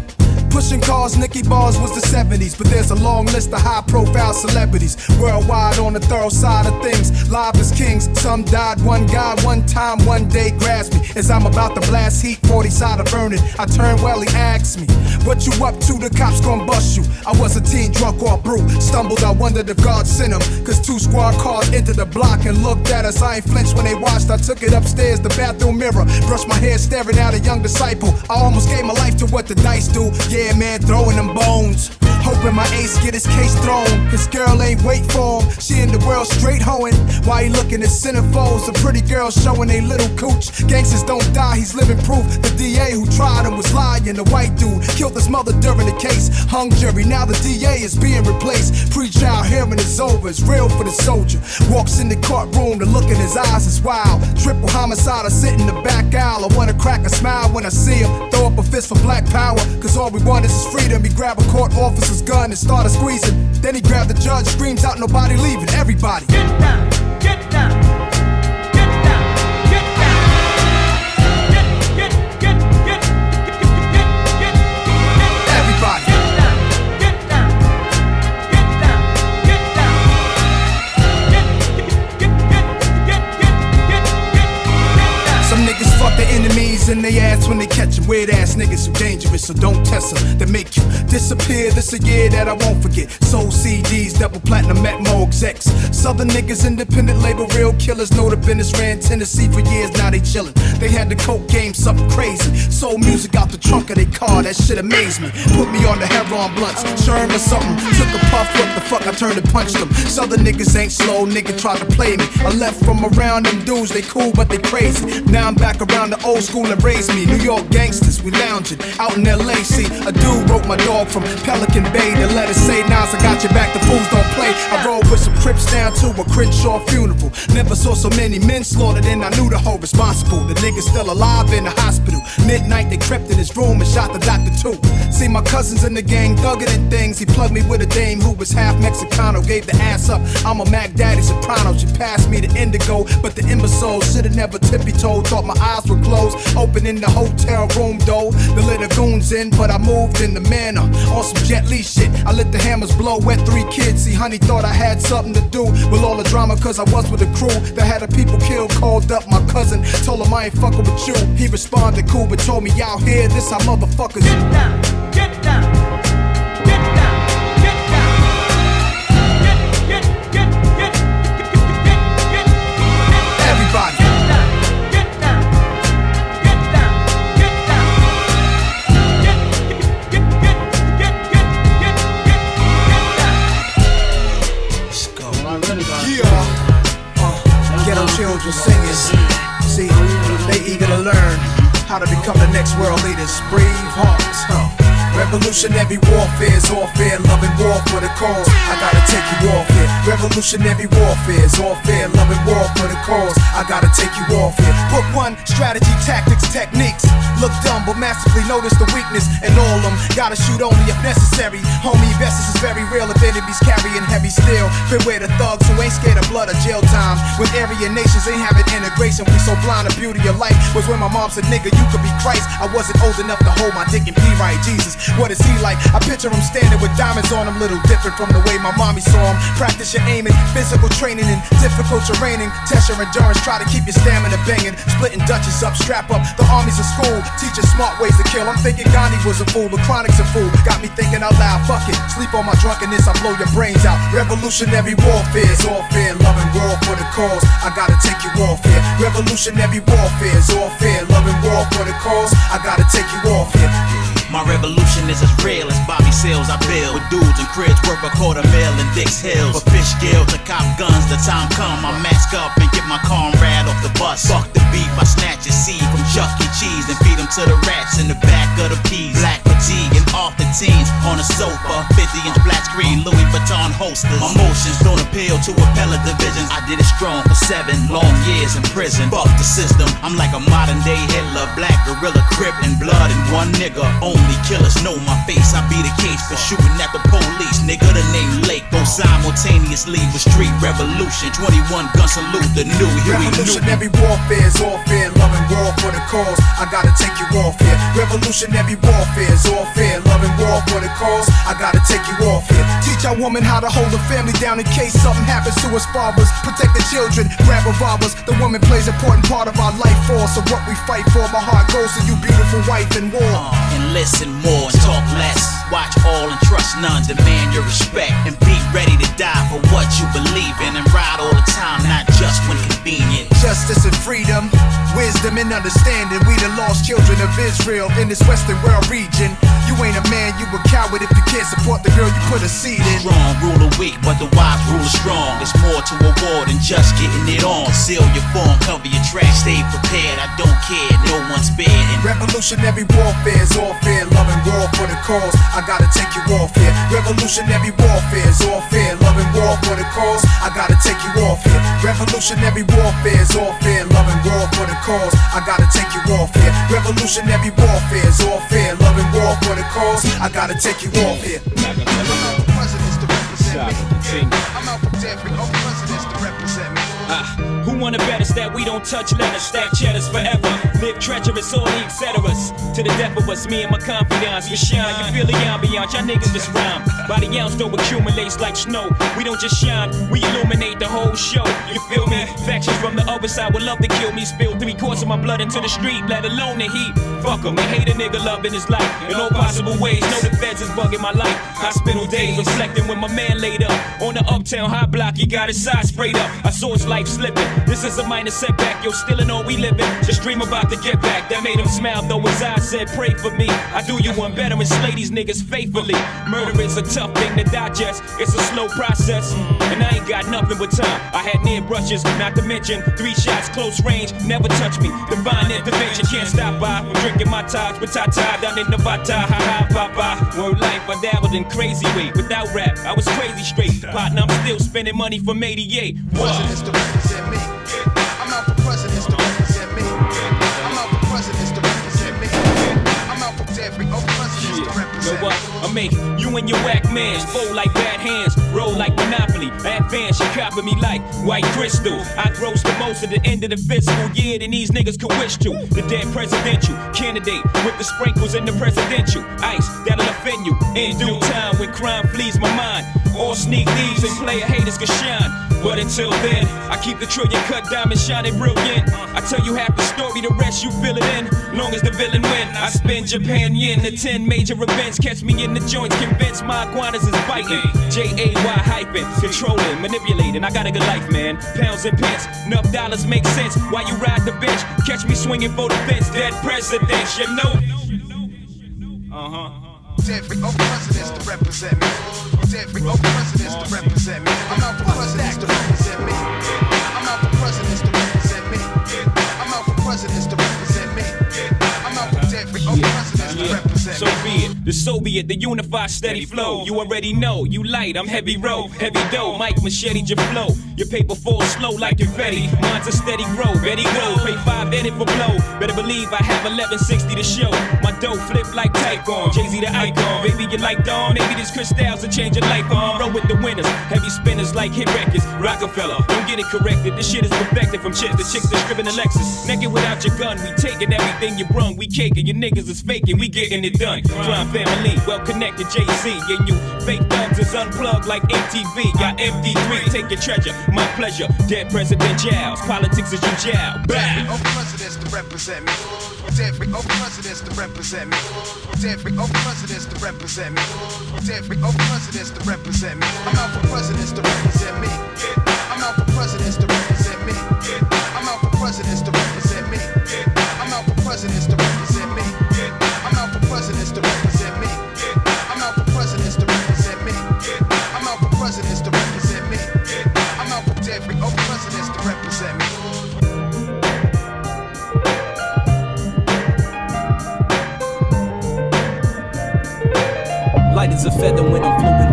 Pushing cars, Nicky Barnes was the 70s, but there's a long list of high profile celebrities worldwide on the thorough side of things. Live as kings, some died. One guy, one time, one day grabs me as I'm about to blast heat, 40 side of burning. I turn well, he asks me, What you up to? The cops gon' bust you. I was a teen drunk or brew. Stumbled, I wondered if God sent him. Cause two squad cars entered the block and looked at us. I ain't flinched when they watched. I took it upstairs, the bathroom mirror. Brushed my hair, staring at a young disciple. I almost gave my life to what the dice do. Yeah, man, throwing them bones. Hoping my ace get his case thrown. His girl ain't wait for him. She in the world straight hoeing. Why he looking at centerfolds? A pretty girl showing they little cooch. Gangsters don't die, he's living proof. The DA who tried him was lying. The white dude killed his mother during the case. Hung jury, now the DA is being replaced. Pre-trial hearing is over, it's real for the soldier. Walks in the courtroom, the look in his eyes is wild. Triple homicide, I sit in the back aisle. I wanna crack a smile when I see him. Throw up a fist for black power, cause all we want is his freedom. He grab a court officer's gun and started squeezing. Then he grabbed the judge, screams out, nobody leaving, everybody. Get down, get down. Their enemies in they ass when they catch 'em. Weird ass niggas who dangerous, so don't test 'em. They make you disappear. This a year that I won't forget. Soul CDs, double platinum at Mo execs. Southern niggas, independent label, real killers. Know the business ran Tennessee for years, now they chillin'. They had the coke game, something crazy. Soul music out the trunk of their car, that shit amazed me. Put me on the heroin blunts, sherm or something. Took a puff, what the fuck, I turned and punched them. Southern niggas ain't slow, nigga tried to play me. I left from around them dudes, they cool, but they crazy. Now I'm back around the old school and raised me. New York gangsters, we lounging out in LA. See, a dude wrote my dog from Pelican Bay. The letter say, Nas, I got your back, the fools don't play. I rolled with some crips down to a Crenshaw funeral. Never saw so many men slaughtered, and I knew the whole responsible. The nigga's still alive in the hospital. Midnight, they crept in his room and shot the doctor too. See, my cousins in the gang thugging and things. He plugged me with a dame who was half Mexicano. Gave the ass up. I'm a Mac Daddy Soprano. She passed me the indigo, but the imbecile should've never tippy toed. Thought my eyes were closed. Open in the hotel room though. The little goons in, but I moved in the manner. On some Jet Li shit. I let the hammers blow. Wet three kids. See, honey thought I had something to do with all the drama, cause I was with a crew that had a people killed. Called up my cousin. Told him I ain't fucking with you. He responded cool, but told me out here, this how motherfuckers get down. Get down. How to become the next world leaders. Brave hearts, huh? Revolutionary warfare is warfare's warfare, loving war for the cause. I gotta take you off here. Revolutionary warfare is warfare's warfare, loving war for the cause. I gotta take you off here. Book one, strategy, tactics, techniques. Look dumb, but massively notice the weakness in all them. Gotta shoot only if necessary. Homie, Vestas is very real if enemies carrying heavy steel. Beware the thugs who ain't scared of blood or jail time. When area nations ain't having integration, we so blind the beauty of life. Was when my mom said, nigga, you could be Christ. I wasn't old enough to hold my dick and be right. Jesus, what is he like? I picture him standing with diamonds on him, little different from the way my mommy saw him. Practice your aiming, physical training in difficult terraining. Test your endurance, try to keep your stamina banging. Splitting Dutchess up, strap up. The army's a school, teaching smart ways to kill. I'm thinking Gandhi was a fool, but Chronic's a fool. Got me thinking out loud, fuck it. Sleep on my drunkenness, I blow your brains out. Revolutionary warfare, loving war for the cause. I gotta take you off here. Revolutionary warfare, loving war for the cause. I gotta take you off here. My revolution is as real as Bobby Seale's. I build with dudes and cribs worth a quarter mil in Dix Hills. For fish gill to cop guns, the time come. I mask up and get my comrade off the bus. Fuck the beef, I snatch a seed from Chuck E. Cheese and feed them to the rats in the back of the peas. Black fatigue and off the teens on a sofa, 50 inch flat screen, Louis Vuitton holsters. My motions don't appeal to appellate divisions. I did it strong for seven long years in prison. Fuck the system. I'm like a modern day Hitler, black gorilla, crip and blood and one nigga. Only killers know my face. I be the case for shooting at the police. Nigga, the name Lake go simultaneously with street revolution. 21 gun salute, the new Huey. Revolutionary warfare is all fair, love and war for the cause. I gotta take you off here. Revolutionary warfare is all fair, love and war for the cause. I gotta take you off here. Teach our woman how to hold a family down in case something happens to us fathers. Protect the children, grab revolvers. The woman plays an important part of our life force. So what we fight for, my heart goes to you, beautiful wife and war. And listen more and talk less. Watch all and trust none. Demand your respect and be ready to die for what you believe in. And ride all the time, not just when convenient. Justice and freedom, wisdom and understanding. We the lost children of Israel in this Western world region. You ain't a man, you a coward if you can't support the girl you put a seed in. Strong rule the weak, but the wise rule the strong. There's more to a war than just getting it on. Seal your form, cover your tracks, stay prepared. I don't care, no one's spared. Revolutionary warfare is all fair, love and war for the cause. I gotta take you off here. Revolutionary warfare is all fair, Loving war for the cause. I gotta take you off here. Revolutionary warfare is all fair, Loving war for the cause. I gotta take you off here. Revolutionary warfare is all fair, love and war for the cause. I gotta take you off here. I'm out for every all presidents to represent me. Ah, wanna bet us that we don't touch letters, stack cheddars forever? Live treacherous, all the etceteras. To the death of us, me and my confidants, we shine. You feel the ambiance, y'all niggas just rhyme. The ounce, though accumulates like snow. We don't just shine, we illuminate the whole show. You feel me? Factions from the other side would love to kill me. Spill three quarts of my blood into the street, let alone the heat. Fuck 'em, they hate a nigga loving his life. In all possible ways, know the feds is bugging my life. Hospital days, reflecting when my man laid up. On the uptown high block, he got his side sprayed up. I saw his life slipping. This is a minor setback, yo, still in all we living. Just dream about to get back. That made him smile, though his eyes said, Pray for me. I do you one better and slay these niggas faithfully. Murder is a tough thing to digest, it's a slow process. And I ain't got nothing but time. I had near brushes, not to mention three shots, close range, never touch me. Divine intervention can't stop by. I'm drinking my ties with Tata down in Bata. Ha ha, papa. Word life, I dabbled in crazy way. Without rap, I was crazy straight. Partner, I'm still spending money from 88. Presidents mans fold like bad hands, roll like Monopoly. Advance, you copy me like white crystal. I gross the most at the end of the fiscal year than these niggas could wish to. The dead presidential candidate with the sprinkles in the presidential ice that'll offend you in due time when crime flees my mind. All sneak thieves and player haters can shine. But until then, I keep the trillion cut diamond shining brilliant. I tell you half the story, the rest you fill it in. Long as the villain win, I spend Japan yen to 10 major events. Catch me in the joints, convince my iguanas is biting. J A Y hyping, controlling, manipulating. I got a good life, man. Pounds and pence, enough dollars make sense. While you ride the bench, catch me swinging for the fence. Dead presidents, you know. Uh huh. Every all presidents to represent me. Every all presidents to represent me. I'm out for presidents to represent me. I'm out for presidents to represent me. I'm out for presidents to represent me. I'm out for every all presidents to me. So be it. The Soviet, the unified steady flow. You already know. You light, I'm heavy row, heavy dough. Mike machete your flow. Your paper falls slow like confetti. Mine's a steady grow, ready go. Pay five in it for blow. Better believe I have 1160 to show. My dough flip like Tycoon. Jay Z the icon. Baby, you like Dawn. Maybe this crystals will change your life on. Roll with the winners. Heavy spinners like hit records. Rockefeller. Don't get it corrected. This shit is perfected from chicks to chicks that's driven a Lexus. Naked without your gun. We taking everything you brung. We caking. Your niggas is faking. We getting it done. Crime family. Well connected Jay Z. And you fake thugs is unplugged like MTV. Got MD3. Take your treasure. My pleasure. Dead presidentials. Politics is you jail. All presidents to represent me. Every all presidents to represent me. Every all presidents to represent me. Every all presidents to represent me. I'm out for presidents to represent me. I'm out for presidents to represent me. I'm out for presidents light as a feather when I'm floating